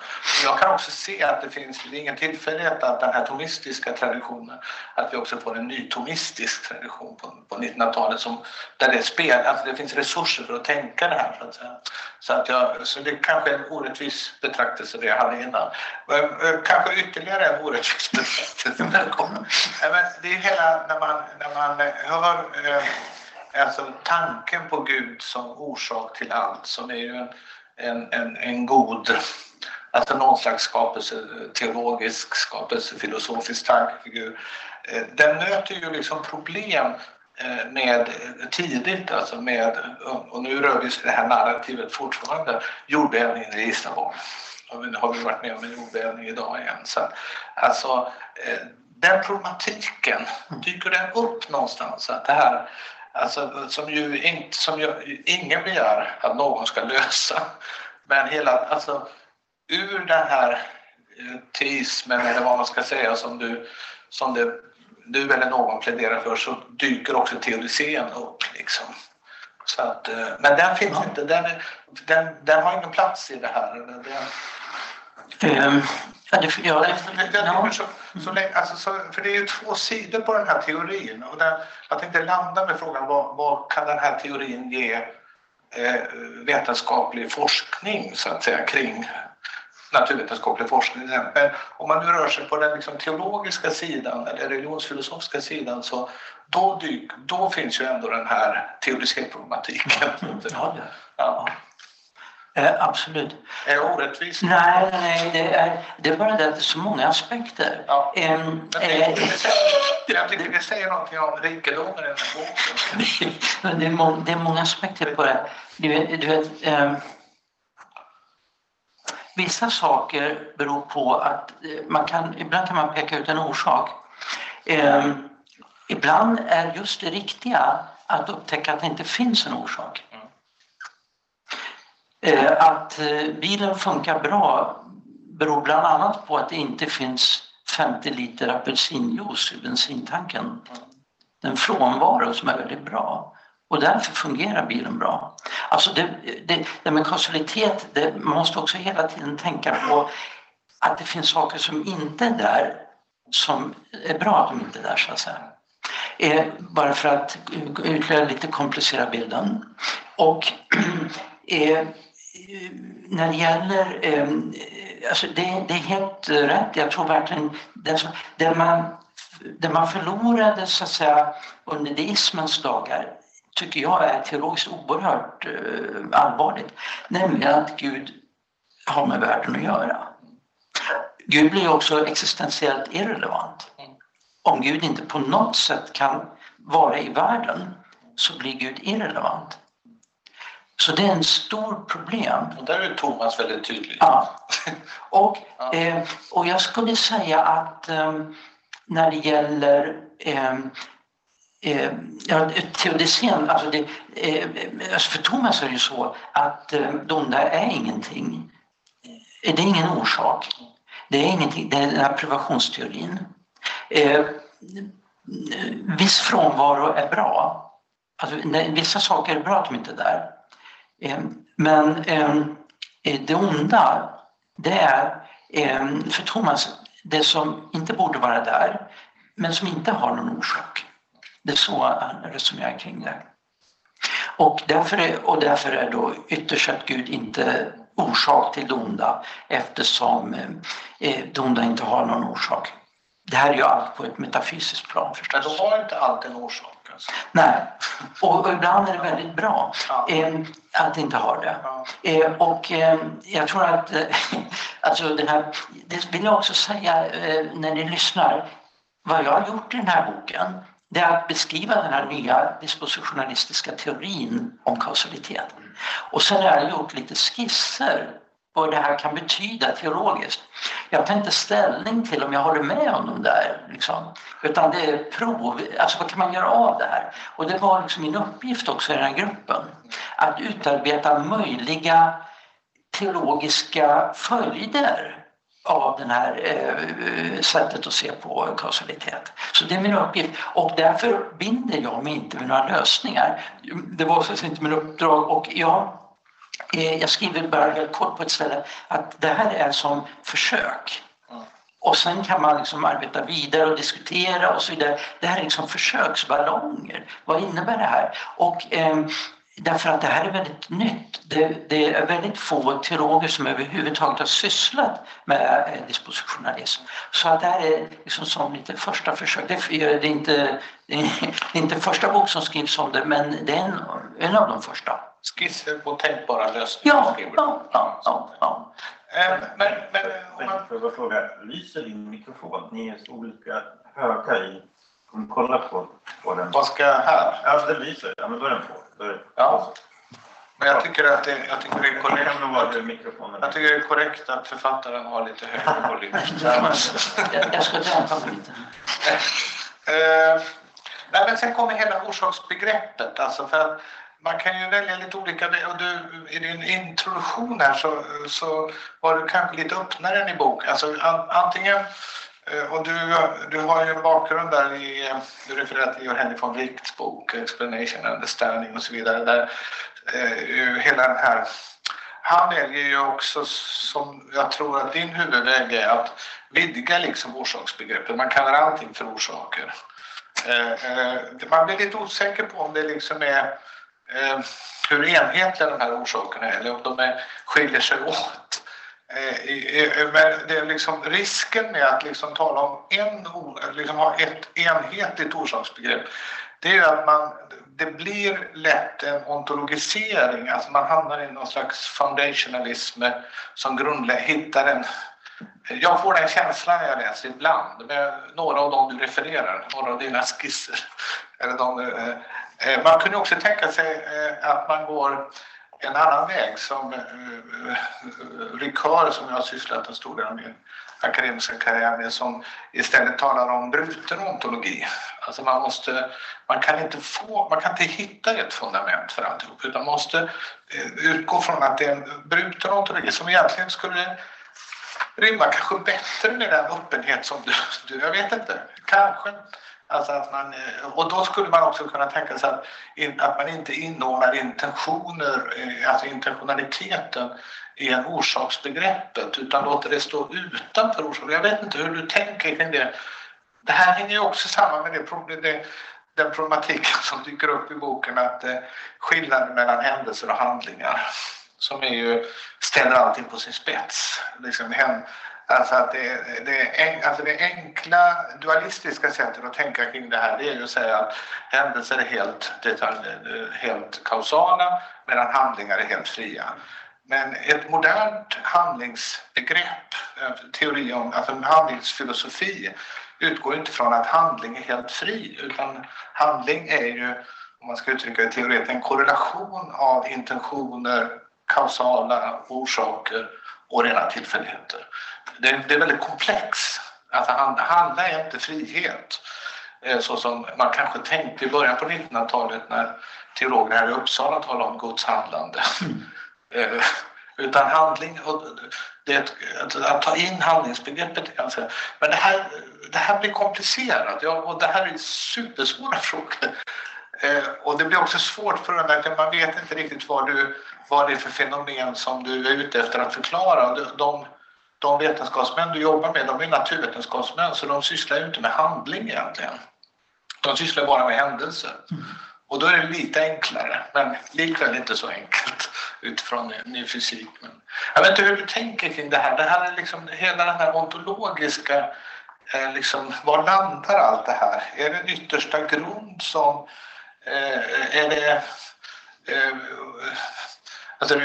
Jag kan också se att det finns, det är ingen tillfällighet att den här tomistiska traditionen, att vi också får en ny tomistisk tradition på, på 1900-talet som, där det spel, alltså det finns resurser för att tänka det här. Så att säga. Så, att jag, så det kanske är en orättvis betraktelse det jag hade innan. Kanske ytterligare en orättvis betraktelse. Men det är hela när man, när man hör eh, alltså tanken på Gud som orsak till allt som är ju en, en, en, en god Alltså någon slags skapelse, teologisk skapelse, filosofisk tankefigur. Eh, den möter ju liksom problem eh, med tidigt, alltså med, och nu rör vi sig det här narrativet fortfarande, jordbävningen i Lissabon. Och nu har vi varit med om en jordbävning idag igen. Så, alltså, eh, den problematiken, dyker den upp någonstans? Att det här, alltså, som ju inte, som ju, ingen begär att någon ska lösa. Men hela, alltså, ur den här eh, teismen eller vad man ska säga som du, som det, du eller någon pläderar för så dyker också teodicén upp. Liksom. Så att, eh, men den finns inte, den, den, den har ingen plats i det här. Den, Ja, det, ja, det, ja. Så, så länge, alltså, så, för det är ju två sidor på den här teorin. Och den, jag tänkte landa med frågan vad, vad kan den här teorin ge eh, vetenskaplig forskning så att säga kring naturvetenskaplig forskning. Men om man nu rör sig på den liksom, teologiska sidan eller religionsfilosofiska sidan så då, dyk, då finns ju ändå den här teodicéproblematiken. Ja, ja. Eh, absolut. Är jag orättvis? Nej, nej det, är, det är bara det att det är så många aspekter. Ja. Det, eh, jag tycker det säger någonting om rikedomen i den här boken. det, är må, det är många aspekter på det. Du du vet um, vissa saker beror på att eh, man kan, ibland kan man peka ut en orsak. Um, ibland är just det riktiga att upptäcka att det inte finns en orsak. Eh, att eh, bilen funkar bra beror bland annat på att det inte finns 50 liter apelsinjuice i bensintanken. Den frånvaro som är väldigt bra och därför fungerar bilen bra. Alltså det, det, det med kausalitet, det, man måste också hela tiden tänka på att det finns saker som inte är där som är bra att de inte är där så att säga. Eh, bara för att eh, ytterligare lite komplicera bilden. Och eh, när det gäller, ehm, alltså det, det, är helt rätt, jag tror verkligen det, det, man, det man förlorade så att säga under deismens dagar tycker jag är teologiskt oerhört eh, allvarligt, nämligen att Gud har med världen att göra. Gud blir också existentiellt irrelevant. Om Gud inte på något sätt kan vara i världen så blir Gud irrelevant. Så det är en stor problem. Och där är Thomas väldigt tydlig. Ja. Och, ja. Eh, och jag skulle säga att eh, när det gäller eh, eh, ja, teodicén, alltså det, eh, alltså för Thomas är det ju så att eh, Donda är ingenting. Eh, det är ingen orsak. Det är ingenting, det är den här privationsteorin. Eh, viss frånvaro är bra. Alltså, vissa saker är bra att de inte är där. Ehm, men ehm, eh, det onda, det är ehm, för Thomas det som inte borde vara där, men som inte har någon orsak. Det är så han resonerar kring det. Och därför är, och därför är då ytterst att Gud inte orsak till det onda eftersom eh, eh det onda inte har någon orsak. Det här är ju allt på ett metafysiskt plan förstås. Men då har inte allt en orsak? Alltså. Nej, och, ibland är det väldigt bra ja. eh, att inte ha det. Ja. Eh, och eh, jag tror att, alltså det här, det vill jag också säga när ni lyssnar, vad jag har gjort i den här boken det är att beskriva den här nya dispositionalistiska teorin om kausalitet. Och sen har jag gjort lite skisser vad det här kan betyda teologiskt. Jag tar inte ställning till om jag håller med om de där. Liksom. Utan det är prov, alltså vad kan man göra av det här? Och det var liksom min uppgift också i den här gruppen. Att utarbeta möjliga teologiska följder av det här eh, sättet att se på kausalitet. Så det är min uppgift och därför binder jag mig inte med några lösningar. Det var så inte min uppdrag och jag jag skriver bara helt kort på ett ställe att det här är som försök. Och sen kan man liksom arbeta vidare och diskutera och så vidare. Det här är liksom försöksballonger. Vad innebär det här? Och, eh, därför att det här är väldigt nytt. Det, det, är väldigt få teologer som överhuvudtaget har sysslat med eh, dispositionalism. Så att det här är liksom som lite första försök. Det är, det är, inte, det är inte första bok som skrivs om det men det är en, en av de första skisser på tänkbara lösningar. Ja, ja, ja, ja, ja. Ähm, men, men om man... Får jag fråga, lyser din mikrofon? Ni är så olika höga i... Om du kollar på, på den. Vad ska jag här? Ja, den lyser. Ja, men då är den på. Är det... Ja. Men jag tycker att det, jag tycker det är korrekt. Mikrofonen. Jag tycker det är korrekt att författaren har lite högre volym. jag ska dämpa mig lite. Uh, nej, men sen kommer hela orsaksbegreppet. Alltså för att man kan ju välja lite olika. Och du, I din introduktion här så, så var du kanske lite öppnare än i boken. Alltså, antingen, eh, och du, du har ju en bakgrund där i, du refererar till Georg von Wichts bok Explanation and Understanding och så vidare. Där eh, hela den här han väljer ju också, som jag tror att din huvudväg är, att vidga liksom orsaksbegreppet. Man kallar allting för orsaker. Eh, eh, man blir lite osäker på om det liksom är eh, hur enhetliga de här orsakerna är eller om de är, skiljer sig åt. Eh, eh men det är liksom risken med att liksom tala om en, liksom ha ett enhetligt orsaksbegrepp det är ju att man, det blir lätt en ontologisering, alltså man hamnar i någon slags foundationalism som grundlägger, hittar en jag får den känslan när jag läser ibland med några av dem du refererar, några av dina skisser. Eller de, eh, Eh, man kunde också tänka sig eh, att man går en annan väg som eh, Ricard som jag har sysslat en stor del av min akademiska karriär med som istället talar om bruten ontologi. Alltså man, måste, man, kan inte få, man kan inte hitta ett fundament för alltihop utan man måste utgå från att det är en bruten ontologi som egentligen skulle rimma kanske bättre med den öppenhet som du, du jag vet inte, kanske Alltså att man, eh, och då skulle man också kunna tänka sig att, att man inte inordnar intentioner, eh, alltså intentionaliteten i en orsaksbegreppet utan låter det stå utanför orsaken. Jag vet inte hur du tänker kring det. Det här hänger ju också samman med det, det, den problematiken som dyker upp i boken att eh, skillnaden mellan händelser och handlingar som är ju, ställer allting på sin spets. Liksom, Alltså att det, det, alltså det enkla dualistiska sättet att tänka kring det här det är ju att säga att händelser är helt, helt kausala medan handlingar är helt fria. Men ett modernt handlingsbegrepp, teori om, alltså en handlingsfilosofi utgår inte från att handling är helt fri utan handling är ju, om man ska uttrycka det teoretiskt, en korrelation av intentioner, kausala orsaker och rena tillfälligheter det, det är väldigt komplex. Alltså, handla är inte frihet eh, så som man kanske tänkte i början på 1900-talet när teologer här i Uppsala talade om Guds handlande. Mm. Utan handling, det, att ta in handlingsbegreppet kanske. Men det här, det här blir komplicerat ja, och det här är supersvåra frågor. Eh, och det blir också svårt för att man vet inte riktigt vad, du, vad det är för fenomen som du är ute efter att förklara. De, de de vetenskapsmän du jobbar med, de är naturvetenskapsmän så de sysslar ju inte med handling egentligen. De sysslar bara med händelser. Mm. Och då är det lite enklare, men likväl inte så enkelt utifrån ny fysik. Men jag vet inte hur du tänker kring det här. Det här är liksom hela den här ontologiska eh, liksom, var landar allt det här? Är det en yttersta grund som... Eh, är det... Eh, alltså,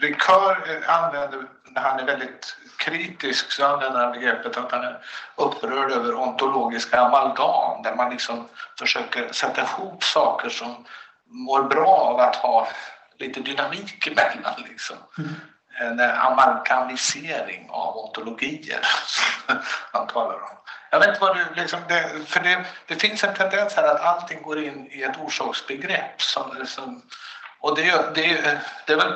Ricard använder, när han är väldigt kritisk, så använder han begreppet att han är upprörd över ontologiska amalgam där man liksom försöker sätta ihop saker som mår bra av att ha lite dynamik emellan. Liksom. Mm. En amalgamisering av ontologier som han talar om. Jag vet inte vad du, liksom, det, för det, det, finns en tendens här att allting går in i ett orsaksbegrepp. Som, som, och det, det, det, är väl,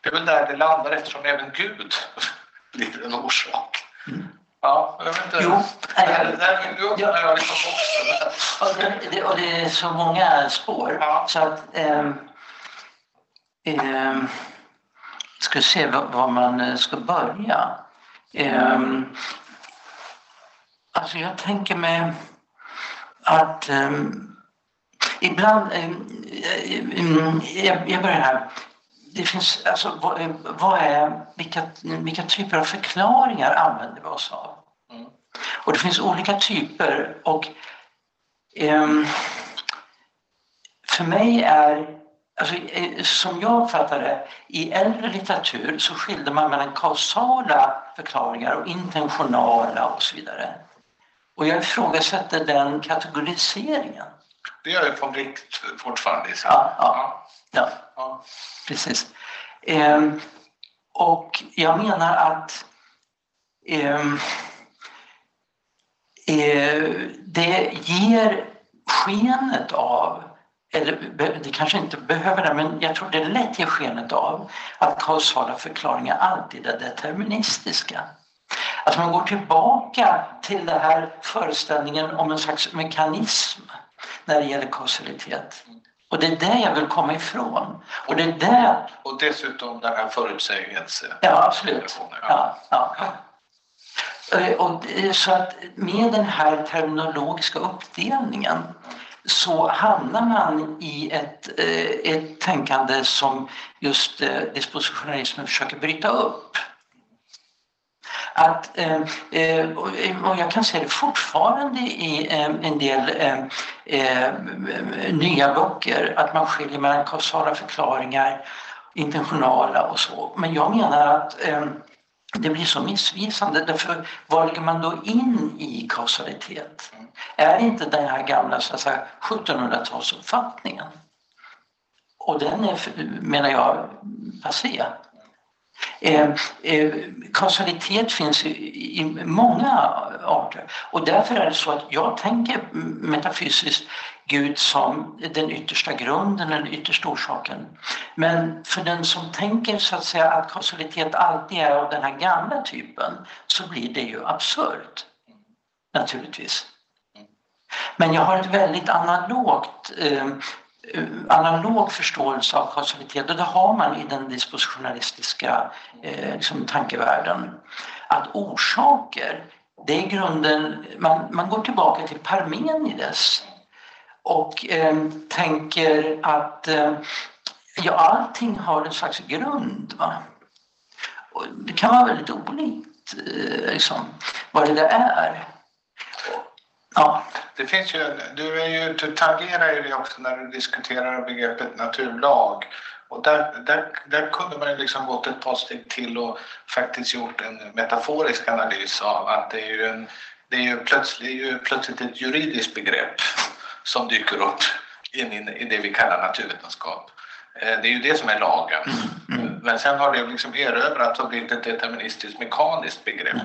det är väl där det landar eftersom även Gud blir en orsak. Mm. Ja, jag vet inte. Jo, där, ja, jag liksom. Och det, och det är så många spår ja. så att ähm, ähm, ska se var man eh, ska börja. Ähm, alltså jag tänker mig att ähm, ibland, ähm, jag, jag börjar här. Det finns, alltså, vad, vad, är, vilka, vilka typer av förklaringar använder vi oss av? Mm. Och det finns olika typer och för mig är Alltså, eh, som jag uppfattar det, i äldre litteratur så skilde man mellan kausala förklaringar och intentionala och så vidare. Och jag ifrågasätter den kategoriseringen. Det gör ju von Wright fortfarande. Ja, ja, ja. ja, precis. Ehm, och jag menar att ehm, eh, det ger skenet av eller det kanske inte behöver det, men jag tror det lätt ger skenet av att kausala förklaringar alltid är deterministiska. Att man går tillbaka till den här föreställningen om en slags mekanism när det gäller kausalitet. Och det är det jag vill komma ifrån. Och, det är det... och dessutom den här förutsägelse. Ja, absolut. Ja, ja. Eh, och så att med den här terminologiska uppdelningen så hamnar man i ett, eh, ett tänkande som just eh, dispositionalismen försöker bryta upp. Att, eh, eh, och jag kan se det fortfarande i eh, en del nya böcker, att man skiljer mellan kausala förklaringar, intentionala och så. Men jag menar att det blir så missvisande därför vad lägger man då in i kausalitet? Är inte den här gamla 1700-talsuppfattningen? Och den är, menar jag, passé. Eh, eh, kausalitet finns i, i, många arter och därför är det så att jag tänker metafysiskt Gud som den yttersta grunden, den yttersta orsaken. Men för den som tänker så att säga att kausalitet alltid är av den här gamla typen så blir det ju absurt. Naturligtvis. Men jag har ett väldigt analogt eh, Eh, analog förståelse av kausalitet och det har man i den dispositionalistiska eh, liksom, tankevärlden. Att orsaker, det är grunden, man, man går tillbaka till Parmenides och eh, tänker att eh, ja, allting har en slags grund. Va? Och det kan vara väldigt olikt eh, liksom, vad det är. Ja. Det finns ju, du, är ju, du tangerar ju det också när du diskuterar begreppet naturlag. Och där, där, där kunde man ju liksom gått ett par steg till och faktiskt gjort en metaforisk analys av att det är ju, en, det är ju, plötsligt, ju plötsligt ett juridiskt begrepp som dyker upp in i det vi kallar naturvetenskap. Eh, det är ju det som är lagen. Mm. mm. Men sen har det liksom erövrats och blivit ett deterministiskt mekaniskt begrepp.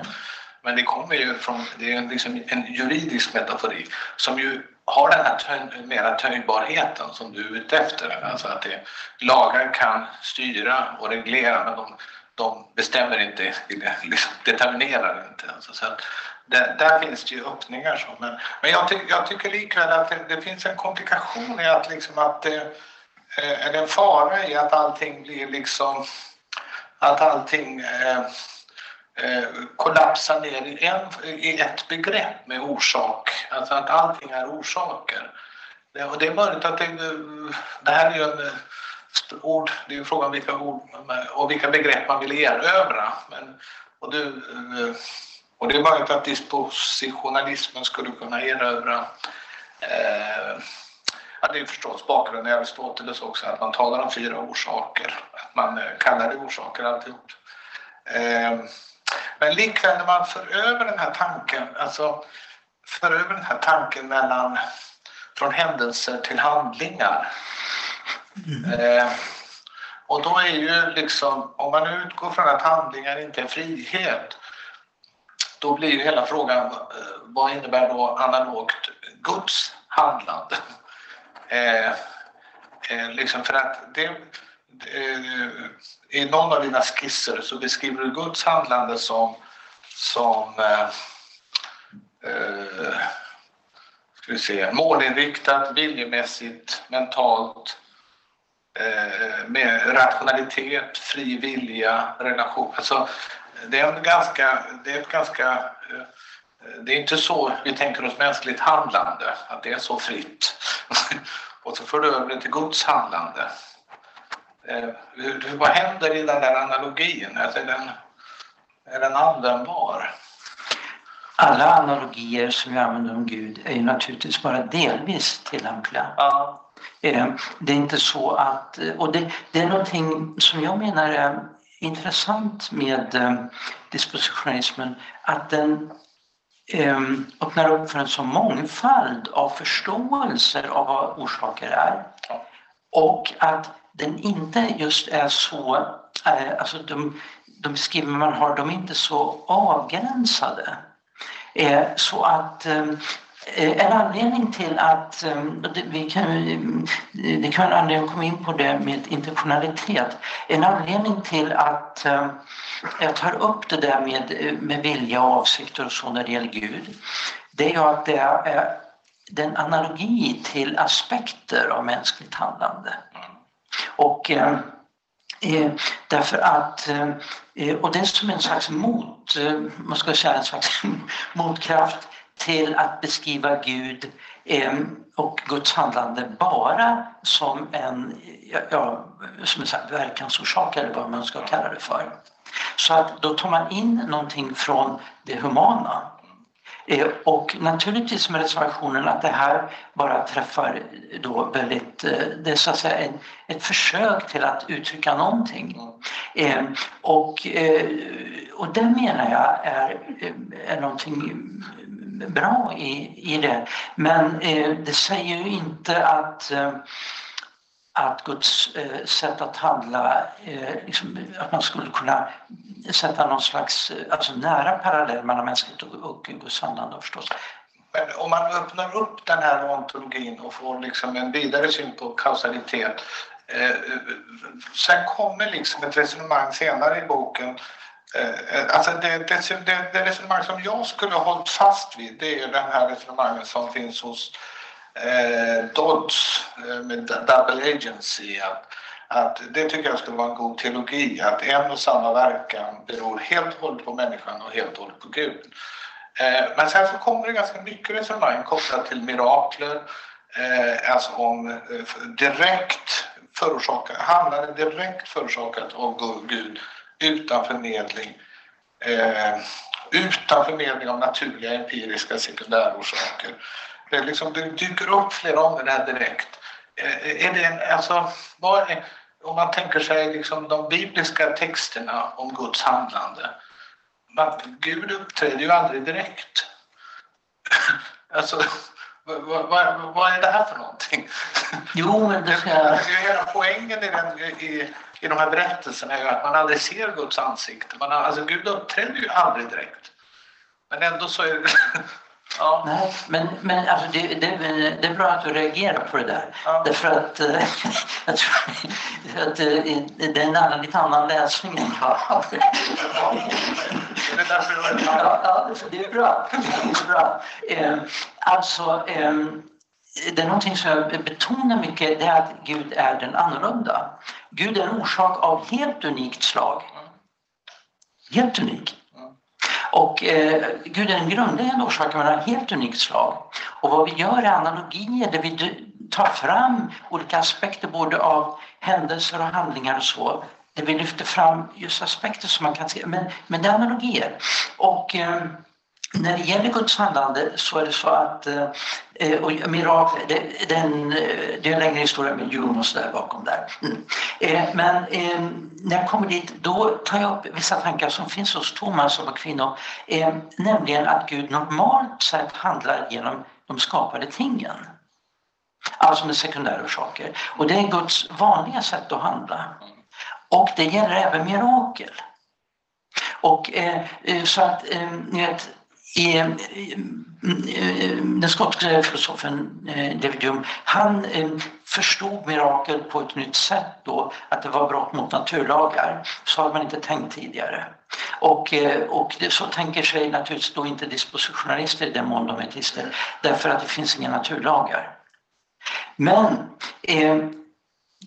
Men det kommer ju från, det är liksom en juridisk metafori som ju har den här töj, mera töjbarheten som du är ute efter. Alltså att det, lagar kan styra och reglera men de, de bestämmer inte, liksom determinerar inte. Alltså så att, där finns det ju öppningar. Så. Men, men jag, ty, jag tycker likväl att det, det, finns en komplikation i att, liksom att det, eh, eller en fara i att allting blir liksom att allting eh, Eh, kollapsa kollapsar ner i, en, i ett begrepp med orsak. Alltså att allting är orsaker. Det, och det är möjligt att det, det här är ju en eh, ord, det är ju frågan om vilka ord och vilka begrepp man vill erövra. Men, och du, eh, Och det är möjligt att dispositionalismen skulle kunna erövra eh, Ja, det är förstås bakgrunden i Aristoteles också, att man talar om fyra orsaker. Att man kallar det orsaker alltihop. Eh, men likväl när man för över den här tanken, alltså för över den här tanken mellan från händelser till handlingar. Mm. och då är ju liksom, om man utgår från att handlingar inte är frihet, då blir ju hela frågan, vad innebär då analogt Guds handlande? Eh, eh, liksom för att det, eh, Eh, I någon av dina skisser så beskriver du Guds handlande som, som eh, eh, ska vi se, målinriktat, viljemässigt, mentalt eh, med rationalitet, fri vilja, relation. Alltså, det är, en ganska, det är ett ganska eh, det är inte så vi tänker oss mänskligt handlande, att det är så fritt. och så för du över det till Guds handlande. Eh, vad händer i den där analogin? Alltså, är, den, är den användbar? Alla analogier som vi använder om Gud är ju naturligtvis bara delvis tillämpliga. Ja. Eh, det är inte så att... Och det, det är någonting som jag menar är intressant med eh, dispositionalismen, att den öppnar upp för en så mångfald av förståelser av vad orsaker är. Och att den inte just är så, eh, alltså de, de beskrivningar man har, de är inte så avgränsade. Eh, så att Eh, eh en anledning till att, eh, vi kan, eh, det kan vara anledning att komma in på det med intentionalitet, en anledning till att jag tar upp det där med, med vilja och avsikter och så när det gäller Gud, det är ju att det är den analogi till aspekter av mänskligt handlande. Och eh, eh, därför att, eh, eh, och det är som en slags mot, man ska säga en slags motkraft till att beskriva Gud eh, och Guds handlande bara som en, ja, som en verkansorsak eller vad man ska kalla det för. Så att då tar man in någonting från det humana. Eh, och naturligtvis med reservationen att det här bara träffar då väldigt, eh, det är så att säga ett, ett försök till att uttrycka någonting. Eh, och, och det menar jag är, är någonting bra i, i det. Men eh, det säger ju inte att, att Guds eh, sätt att handla, eh, liksom, att man skulle kunna sätta någon slags eh, alltså nära parallell mellan mänskligt och, och Guds handlande förstås. Men om man öppnar upp den här ontologin och får liksom en vidare syn på kausalitet eh, sen kommer liksom ett resonemang senare i boken Eh, eh alltså det, det, det, det, resonemang som jag skulle ha hållit fast vid det är det här resonemanget som finns hos eh, Dodds eh, med double agency. Att, att det tycker jag skulle vara en god teologi, att en och samma verkan beror helt och hållet på människan och helt och hållet på Gud. Eh, men sen så kommer det ganska mycket resonemang kopplat till mirakler, eh, alltså om eh, direkt förorsakat, handlande direkt förorsakat av Gud utan förmedling, eh, utan förmedling av naturliga empiriska sekundärorsaker. Det, liksom, det dyker upp flera områden direkt. Eh, är det en, alltså, är, om man tänker sig liksom de bibliska texterna om Guds handlande. Man, Gud uppträder ju aldrig direkt. alltså, vad, vad, vad, är det här för någonting? Jo, men det ska... Hela poängen i, den, i, i de här berättelserna är ju att man aldrig ser Guds ansikte. Man, alltså, Gud uppträder ju aldrig direkt. Men ändå så är det... Ja. Nej, men, men alltså det, det, det, är bra att du reagerar på det där. Ja. Därför att, äh, jag tror, att äh, det är en annan, lite annan läsning än jag har. Det är därför du ja, ja, det är bra. Det är bra. Eh, alltså, eh, det är någonting som jag betonar mycket, det är att Gud är den annorlunda. Gud är en orsak av helt unikt slag. Helt unik. Och eh, Gud är en grundläggande orsak av helt unikt slag. Och vad vi gör är analogier där vi tar fram olika aspekter både av händelser och handlingar och så där vi lyfter fram just aspekter som man kan se, men, men det är analogier. Och eh, när det gäller Guds handlande så är det så att eh, Eh, och mirakel, det, den, det är en längre historia med Djurgården och sådär bakom där. Mm. Eh, men eh, när jag kommer dit då tar jag upp vissa tankar som finns hos Thomas och kvinnor. Eh, nämligen att Gud normalt sett handlar genom de skapade tingen. Alltså med sekundära orsaker. Och det är Guds vanliga sätt att handla. Och det gäller även mirakel. Och eh, eh så att, eh, ni vet, Eh, mm, eh, den skotske filosofen eh, David Hume, han förstod mirakel på ett nytt sätt då, att det var brott mot naturlagar. Så hade man inte tänkt tidigare. Och, och det, så tänker sig naturligtvis då inte dispositionalister i den mån de är tister, därför att det finns inga naturlagar. Men eh,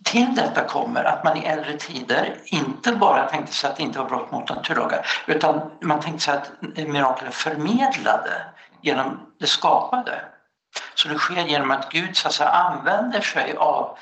till detta kommer att man i äldre tider inte bara tänkte sig att det inte var brott mot naturlagar utan man tänkte sig att mirakler förmedlade genom det skapade. Så det sker genom att Gud så att säga, använder sig av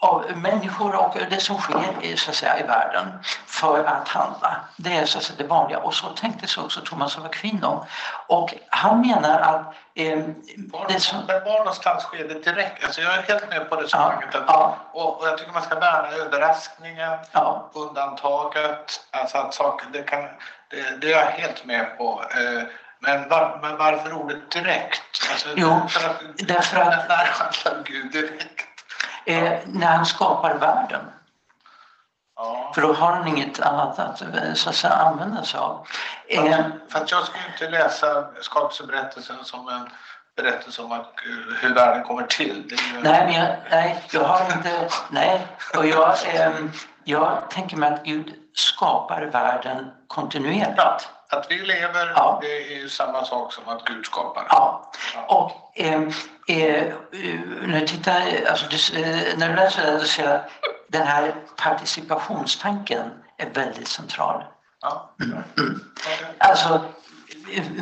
av människor och det som sker så att säga, i världen för att handla. Det är så att säga, det vanliga och så tänkte sig också Thomas av Aquino. Och han menar att... Eh, var, det som... var någonstans sker det direkt? Alltså jag är helt med på resonemanget. Ja, ja. Och, och jag tycker man ska värna överraskningen, ja. undantaget. Alltså att saker, det, kan, det, det är jag helt med på. Eh, men, var, men varför ordet direkt? Alltså, jo, därför att... När handlar Gud direkt? Eh, när han skapar världen. Ja. För då har han inget annat att, så att säga, använda sig av. Eh, Fast jag skulle inte läsa skapelseberättelsen som en berättelse om att, hur världen kommer till. Ju... Nej, jag, nej, jag har inte... Nej, och jag, eh, jag tänker mig att Gud skapar världen kontinuerligt. Att vi lever, ja. det är ju samma sak som att Gud skapar. Ja. Och eh, eh, när, du tittar, alltså, när du läser det, så ser jag att den här participationstanken är väldigt central. Ja. Mm. Alltså,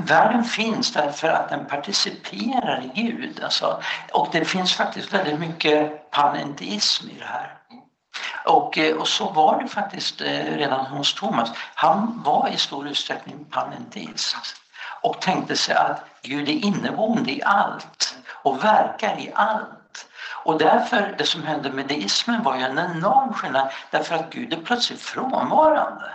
världen finns därför att den participerar i Gud. Alltså, och det finns faktiskt väldigt mycket panenteism i det här. Och, eh, och så var det faktiskt eh, redan hos Thomas. Han var i stor utsträckning panenteist och tänkte sig att Gud är inneboende i allt och verkar i allt. Och därför, det som hände med deismen var ju en enorm skillnad därför att Gud är plötsligt frånvarande.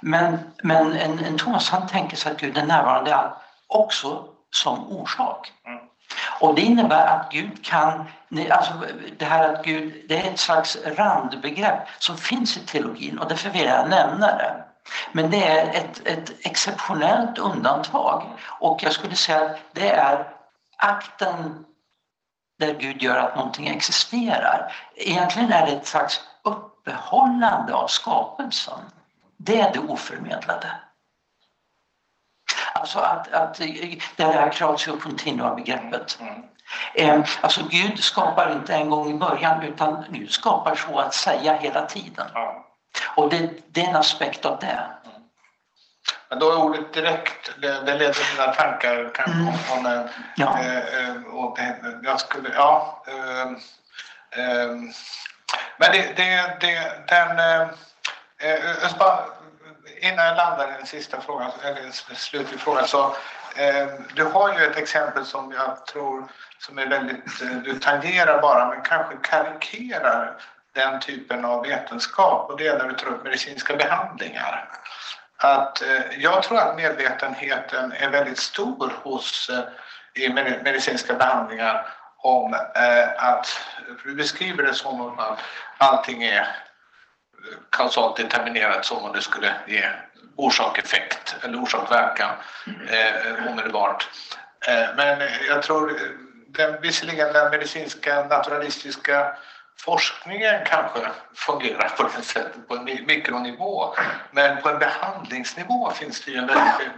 Men, men en, en Thomas han tänker sig att Gud är närvarande i allt också som orsak. Mm. Och det innebär att Gud kan, alltså det här att Gud, det är ett slags randbegrepp som finns i teologin och därför vill jag nämna det. Men det är ett, ett exceptionellt undantag och jag skulle säga att det är akten där Gud gör att någonting existerar. Egentligen är det ett slags uppehållande av skapelsen. Det är det oförmedlade. Alltså att, att det här Cratio continua-begreppet. Mm. Eh, alltså Gud skapar inte en gång i början utan Gud skapar så att säga hela tiden. Mm. Och det, det, är en aspekt av det. Mm. Men då är ordet direkt, det, det leder mina tankar kanske mm. om en, ja. Eh, eh, och det, jag skulle, ja. Eh, eh, men det, det, det den, eh, jag ska innan jag landar i den sista frågan, eller slutlig fråga, så eh, du har ju ett exempel som jag tror som är väldigt, eh, du tangerar bara, men kanske karikerar den typen av vetenskap och det är när du tar upp medicinska behandlingar. Att, eh, jag tror att medvetenheten är väldigt stor hos, eh, i medicinska behandlingar om eh, att, du beskriver det som att allting är kausalt determinerat som om det skulle ge orsak-effekt eller orsak-verkan eh, omedelbart. Eh, men jag tror den, visserligen den medicinska naturalistiska forskningen kanske fungerar på det sättet på en mikronivå men på en behandlingsnivå finns det ju en väldigt...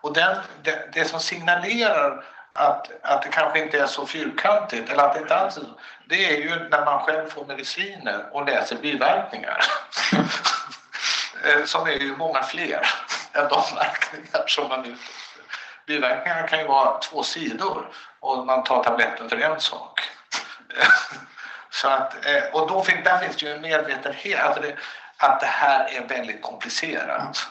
Och den, det, det som signalerar att, att det kanske inte är så fyrkantigt eller att det inte alls är så. Det är ju när man själv får mediciner och läser biverkningar. Eh, som är ju många fler än de verkningar som man nu... Biverkningarna kan ju vara två sidor och man tar tabletten för en sak. Så att, eh, och då finns, där finns det ju en medvetenhet. Alltså det, att det här är väldigt komplicerat.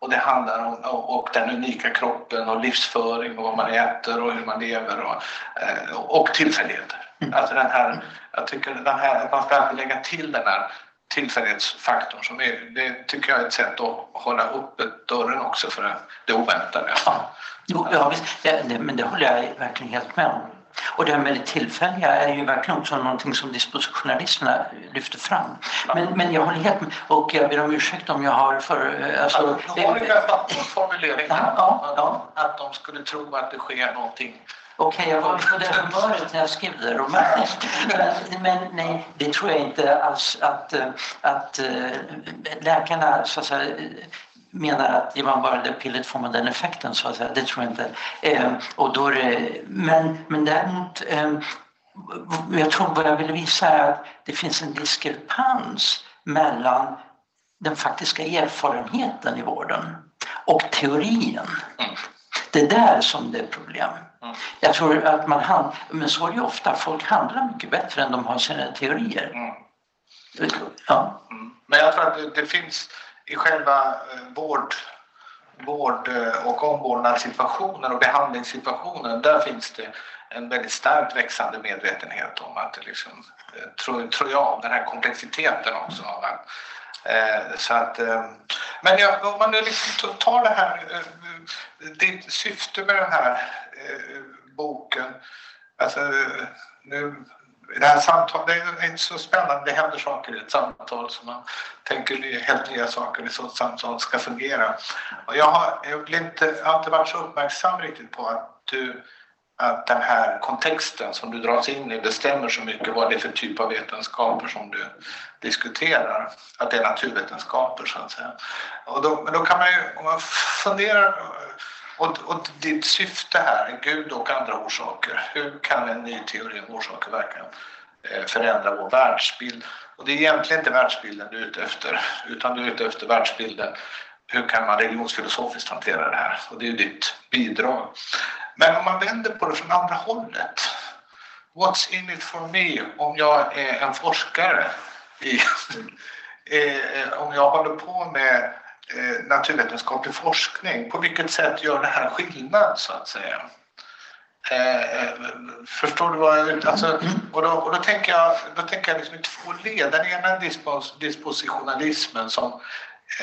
Och det handlar om och den unika kroppen och livsföring och vad man äter och hur man lever och, eh, och tillfälligheter. Mm. Alltså den här, jag tycker den här, man ska alltid lägga till den här tillfällighetsfaktorn som är, det tycker jag är ett sätt att hålla uppe dörren också för det oväntade. Ja, jo, ja visst, det, det, men det håller jag verkligen helt med om. Och det här med det tillfälliga är ju verkligen också någonting som dispositionisterna lyfter fram. Men, men jag håller helt med och jag ber om ursäkt om jag har för... Alltså, ja, har du en formulering ja, ja, ja. att de skulle tro att det sker någonting Okej, okay, jag var på det humöret när jag skrev det romanet. Men, men, nej, det tror jag inte alls att, att äh, läkarna så att säga, menar att ger man bara det pillet får man den effekten så att säga. Det tror jag inte. Eh, och då det, men, men däremot eh, jag tror vad jag vill visa är att det finns en diskrepans mellan den faktiska erfarenheten i vården och teorin. Det är där som det är problem. Jag tror att man hand, men så är det ju ofta, folk handlar mycket bättre än de har sina teorier. Mm. Ja. Mm. Men jag tror att det, det finns i själva eh, vård, vård eh, och omvårdnadssituationen och behandlingssituationen, där finns det en väldigt starkt växande medvetenhet om att liksom, eh, tror, tror jag, den här komplexiteten också. Så att, men jag, om man nu liksom tar det här, ditt syfte med den här boken, alltså nu det här samtalet, det är inte så spännande, det händer saker i ett samtal så man tänker helt nya saker i så ett samtal ska fungera. Och jag har jag inte, jag har inte varit så uppmärksam riktigt på att du att den här kontexten som du dras in i bestämmer så mycket vad det är för typ av vetenskaper som du diskuterar. Att det är naturvetenskaper så att säga. Och då, men då kan man ju, om man funderar och, och ditt syfte här, Gud och andra orsaker. Hur kan en ny teori om orsaker verkligen eh, förändra vår världsbild? Och det är egentligen inte världsbilden du är ute efter, utan du är ute efter världsbilden. Hur kan man religionsfilosofiskt hantera det här? Och det är ju ditt bidrag. Men om man vänder på det från andra hållet. What's in it for me om jag är en forskare? I, eh, om jag håller på med Eh, naturvetenskaplig forskning. På vilket sätt gör det här skillnad så att säga? Eh, eh förstår du vad jag alltså, och då, och då tänker jag, då tänker jag liksom i två led. Den ena är dispos, dispositionalismen som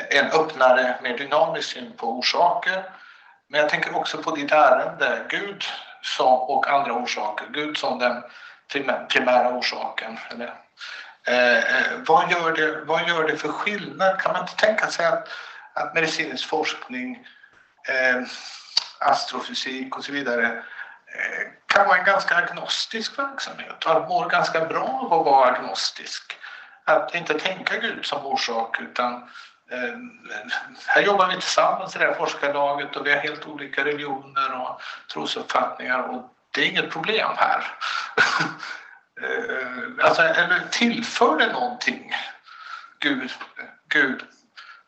en öppnare, mer dynamisk syn på orsaker. Men jag tänker också på ditt ärende, Gud som, och andra orsaker. Gud som den primära orsaken. Eller, eh, eh, vad, gör det, vad gör det för skillnad? Kan man inte tänka sig att att medicinsk forskning, eh, astrofysik och så vidare eh, kan vara en ganska agnostisk verksamhet och mår ganska bra av att vara agnostisk. Att inte tänka Gud som orsak utan eh, här jobbar vi tillsammans i det här forskarlaget och vi har helt olika religioner och trosuppfattningar och det är inget problem här. Eh, alltså, eller tillför det någonting Gud, Gud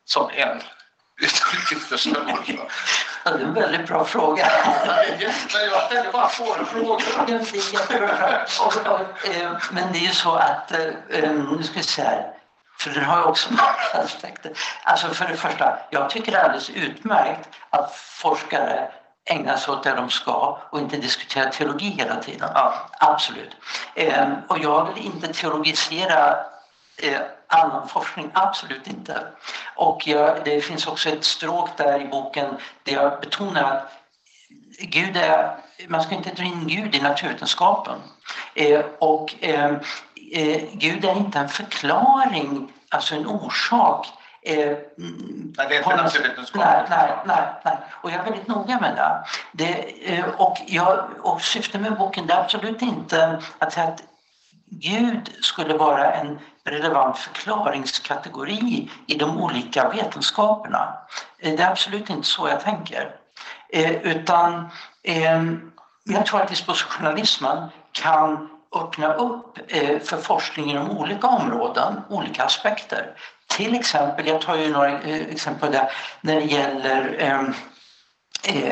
som en Ja, det är en väldigt bra fråga. jag frågor. Eh, men det är ju så att, eh, eh, nu ska vi se här, för den har ju också många aspekter. Alltså för det första, jag tycker det är alldeles utmärkt att forskare ägnar sig åt det de ska och inte diskutera teologi hela tiden. Ja, absolut. Och jag vill inte teologisera annan forskning, absolut inte. Och jag, det finns också ett stråk där i boken där jag betonar att Gud är, man ska inte dra in Gud i naturvetenskapen. Eh, och eh, eh, Gud är inte en förklaring, alltså en orsak. Eh, nej, det är inte naturvetenskap. Nej, nej, nej, nej, Och jag är väldigt noga med det. det eh, och, jag, och syftet med boken är absolut inte att säga att Gud skulle vara en relevant förklaringskategori i de olika vetenskaperna. Eh, det är absolut inte så jag tänker. Eh, utan eh, jag tror att dispositionalismen kan öppna upp för forskning inom olika områden, olika aspekter. Till exempel, jag tar ju några exempel där, när det gäller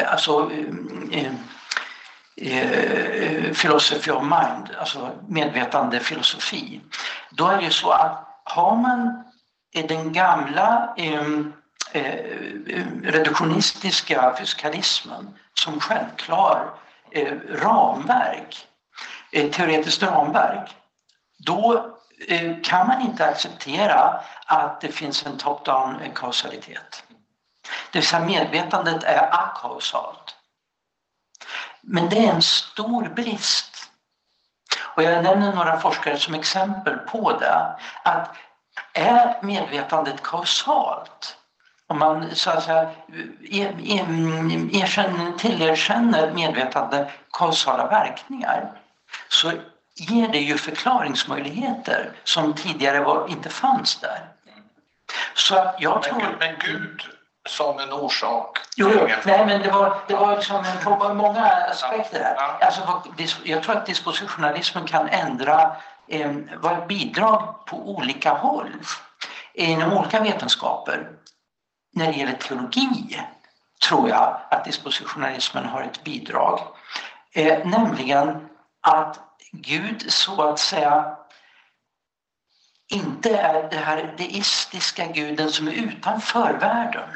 alltså, eh, eh philosophy of mind, alltså medvetande filosofi. Då är det ju så att har man den gamla eh, reduktionistiska fysikalismen som självklar eh, ramverk, eh, teoretiskt ramverk, då eh, kan man inte acceptera att det finns en top-down kausalitet. Det vill säga medvetandet är akausalt. Men det är en stor brist. Och jag nämner några forskare som exempel på det. Att är medvetandet kausalt? Om man så att säga erkänner, tillerkänner medvetande kausala verkningar så ger det ju förklaringsmöjligheter som tidigare var, inte fanns där. Så jag tror... Men, men Gud som en orsak? Jo, nej men det var, det var liksom på många aspekter här. Ja. Alltså, jag tror att dispositionalismen kan ändra, eh, vara ett bidrag på olika håll inom olika vetenskaper. När det gäller teologi tror jag att dispositionalismen har ett bidrag. Eh, nämligen att Gud så att säga inte är det här deistiska guden som är utanför världen.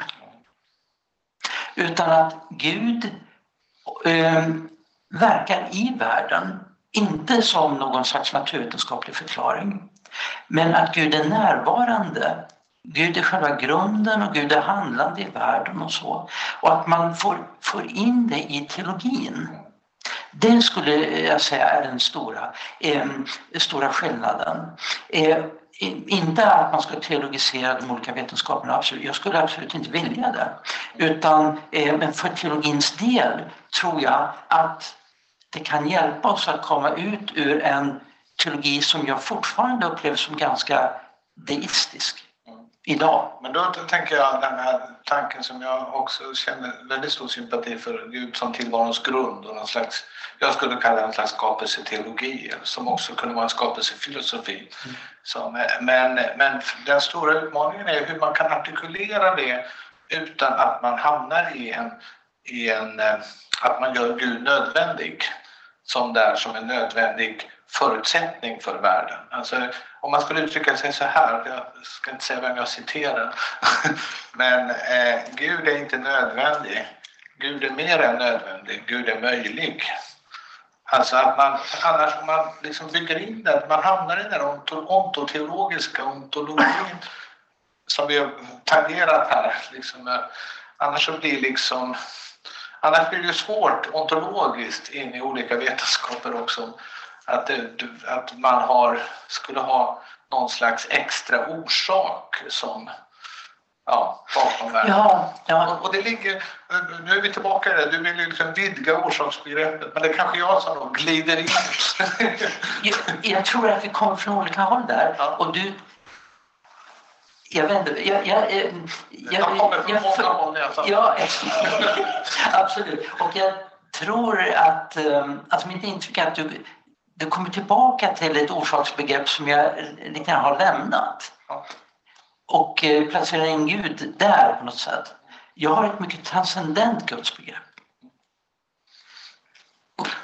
Utan att Gud eh, verkar i världen, inte som någon slags naturvetenskaplig förklaring, men att Gud är närvarande. Gud är själva grunden och Gud är handlande i världen och så. Och att man får, får in det i teologin. Det skulle jag säga är den stora, eh, stora skillnaden. Eh, inte att man ska teologisera de olika vetenskaperna, absolut. jag skulle absolut inte vilja det. Utan, eh, men för teologins del tror jag att det kan hjälpa oss att komma ut ur en teologi som jag fortfarande upplever som ganska deistisk idag. Men då tänker jag den här tanken som jag också känner väldigt stor sympati för, Gud som tillvarons grund och någon slags, jag skulle kalla det en slags skapelseteologi som också kunde vara en skapelsefilosofi. Mm. Som, men, men den stora utmaningen är hur man kan artikulera det utan att man hamnar i en, i en att man gör Gud nödvändig som där som en nödvändig förutsättning för världen. Alltså, om man skulle uttrycka sig så här, jag ska inte säga vem jag citerar, men eh, Gud är inte nödvändig. Gud är mer än nödvändig, Gud är möjlig. Alltså att man, annars om man liksom bygger in det, man hamnar i den där ontoteologiska ontologin som vi har tangerat här. Liksom, eh, annars så blir liksom Annars blir det svårt ontologiskt in i olika vetenskaper också att, det, att man har, skulle ha någon slags extra orsak som ja, bakom världen. Ja, ja. Och, och, det ligger, nu är vi tillbaka i det, du vill liksom vidga orsaksbegreppet men det är kanske jag som då glider in. jag, jag tror att vi kommer från olika håll där ja. och du jag vet inte, jag, jag, jag, jag, kommer från många håll i alla fall. Ja, absolut. Och jag tror att, alltså mitt intryck är att du du kommer tillbaka till ett orsaksbegrepp som jag lite grann har lämnat. Och eh, placerar in Gud där på något sätt. Jag har ett mycket transcendent gudsbegrepp.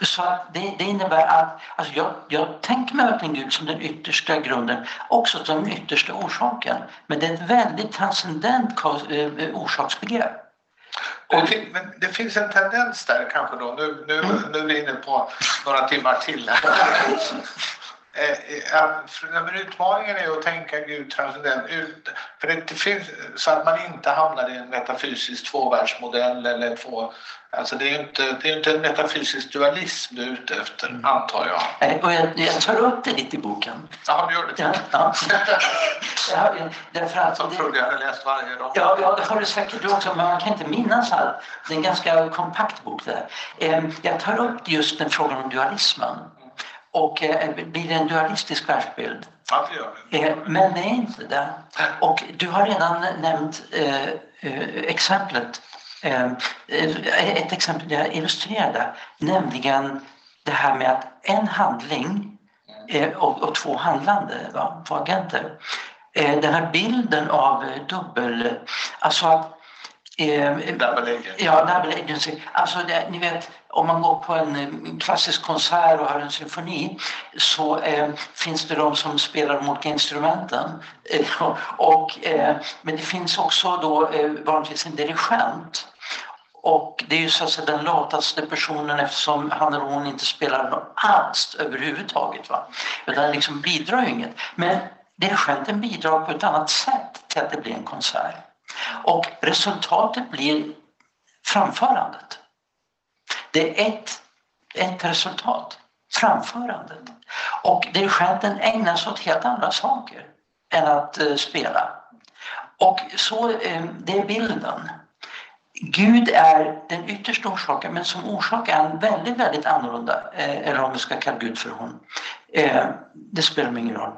Så det, det, innebär att alltså jag, jag tänker mig verkligen Gud som den yttersta grunden, också som den yttersta orsaken. Men det är ett väldigt transcendent eh, orsaksbegrepp. Och det, men det finns en tendens där kanske då, nu, nu, mm. nu är vi inne på några timmar till här. Eh, eh, utmaningen är att tänka Gud transcendent ut, för det finns, så att man inte hamnar i en metafysisk tvåvärldsmodell eller två Alltså det är ju inte, det är inte en metafysisk dualism du är ute efter, mm. antar jag. Och jag, jag tar upp det lite i boken. Ja, du gör det? Ja, ja. därför att Som trodde jag hade läst varje dag. Ja, ja, det har du säkert du också, men man kan inte minnas allt. Det är en ganska kompakt bok där. Ehm, jag tar upp just den frågan om dualismen. Och eh, blir en dualistisk världsbild? Ja, det gör det. Ehm, men det är inte det. Och du har redan nämnt eh, eh, exemplet Eh, ett exempel jag illustrerade, nämligen det här med att en handling eh, och, och två handlande, va, två agenter. Eh, den här bilden av dubbel... Alltså att Eh, double agency. Ja, double agency. Alltså det, ni vet, om man går på en eh, klassisk konsert och har en symfoni så eh, finns det de som spelar de olika instrumenten. Eh, och, eh, men det finns också då eh, vanligtvis en dirigent. Och det är ju så att säga den lataste personen eftersom han eller hon inte spelar något alls överhuvudtaget. Va? Utan liksom bidrar ju inget. Men dirigenten bidrar på ett annat sätt till att det blir en konsert. Och resultatet blir framförandet. Det är ett, ett resultat, framförandet. Och dirigenten ägnar sig åt helt andra saker än att eh, spela. Och så, eh, det är bilden. Gud är den yttersta orsaken men som orsak är han väldigt, väldigt annorlunda. Eh, eller om vi ska kalla Gud för hon. Eh, det spelar ingen roll.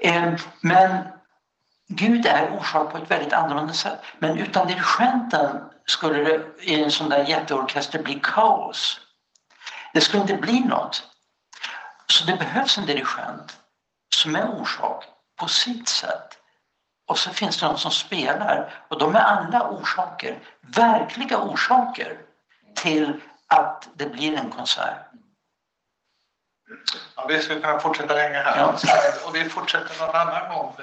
Eh, men Gud är orsak på ett väldigt annorlunda sätt. Men utan dirigenten skulle det i en sån där jätteorkester bli kaos. Det skulle inte bli något. Så det behövs en dirigent som är orsak på sitt sätt. Och så finns det någon som spelar och de är alla orsaker, verkliga orsaker till att det blir en konsert. Ja, vi skulle kunna fortsätta länge här. Ja. Och vi fortsätter någon annan gång.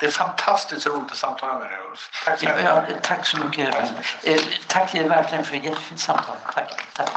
Det är fantastiskt roligt att samtala med dig Ulf. Tack så mycket. Ja, tack så mycket. Tack, eh, tack verkligen för ett jättefint samtal. Tack. tack.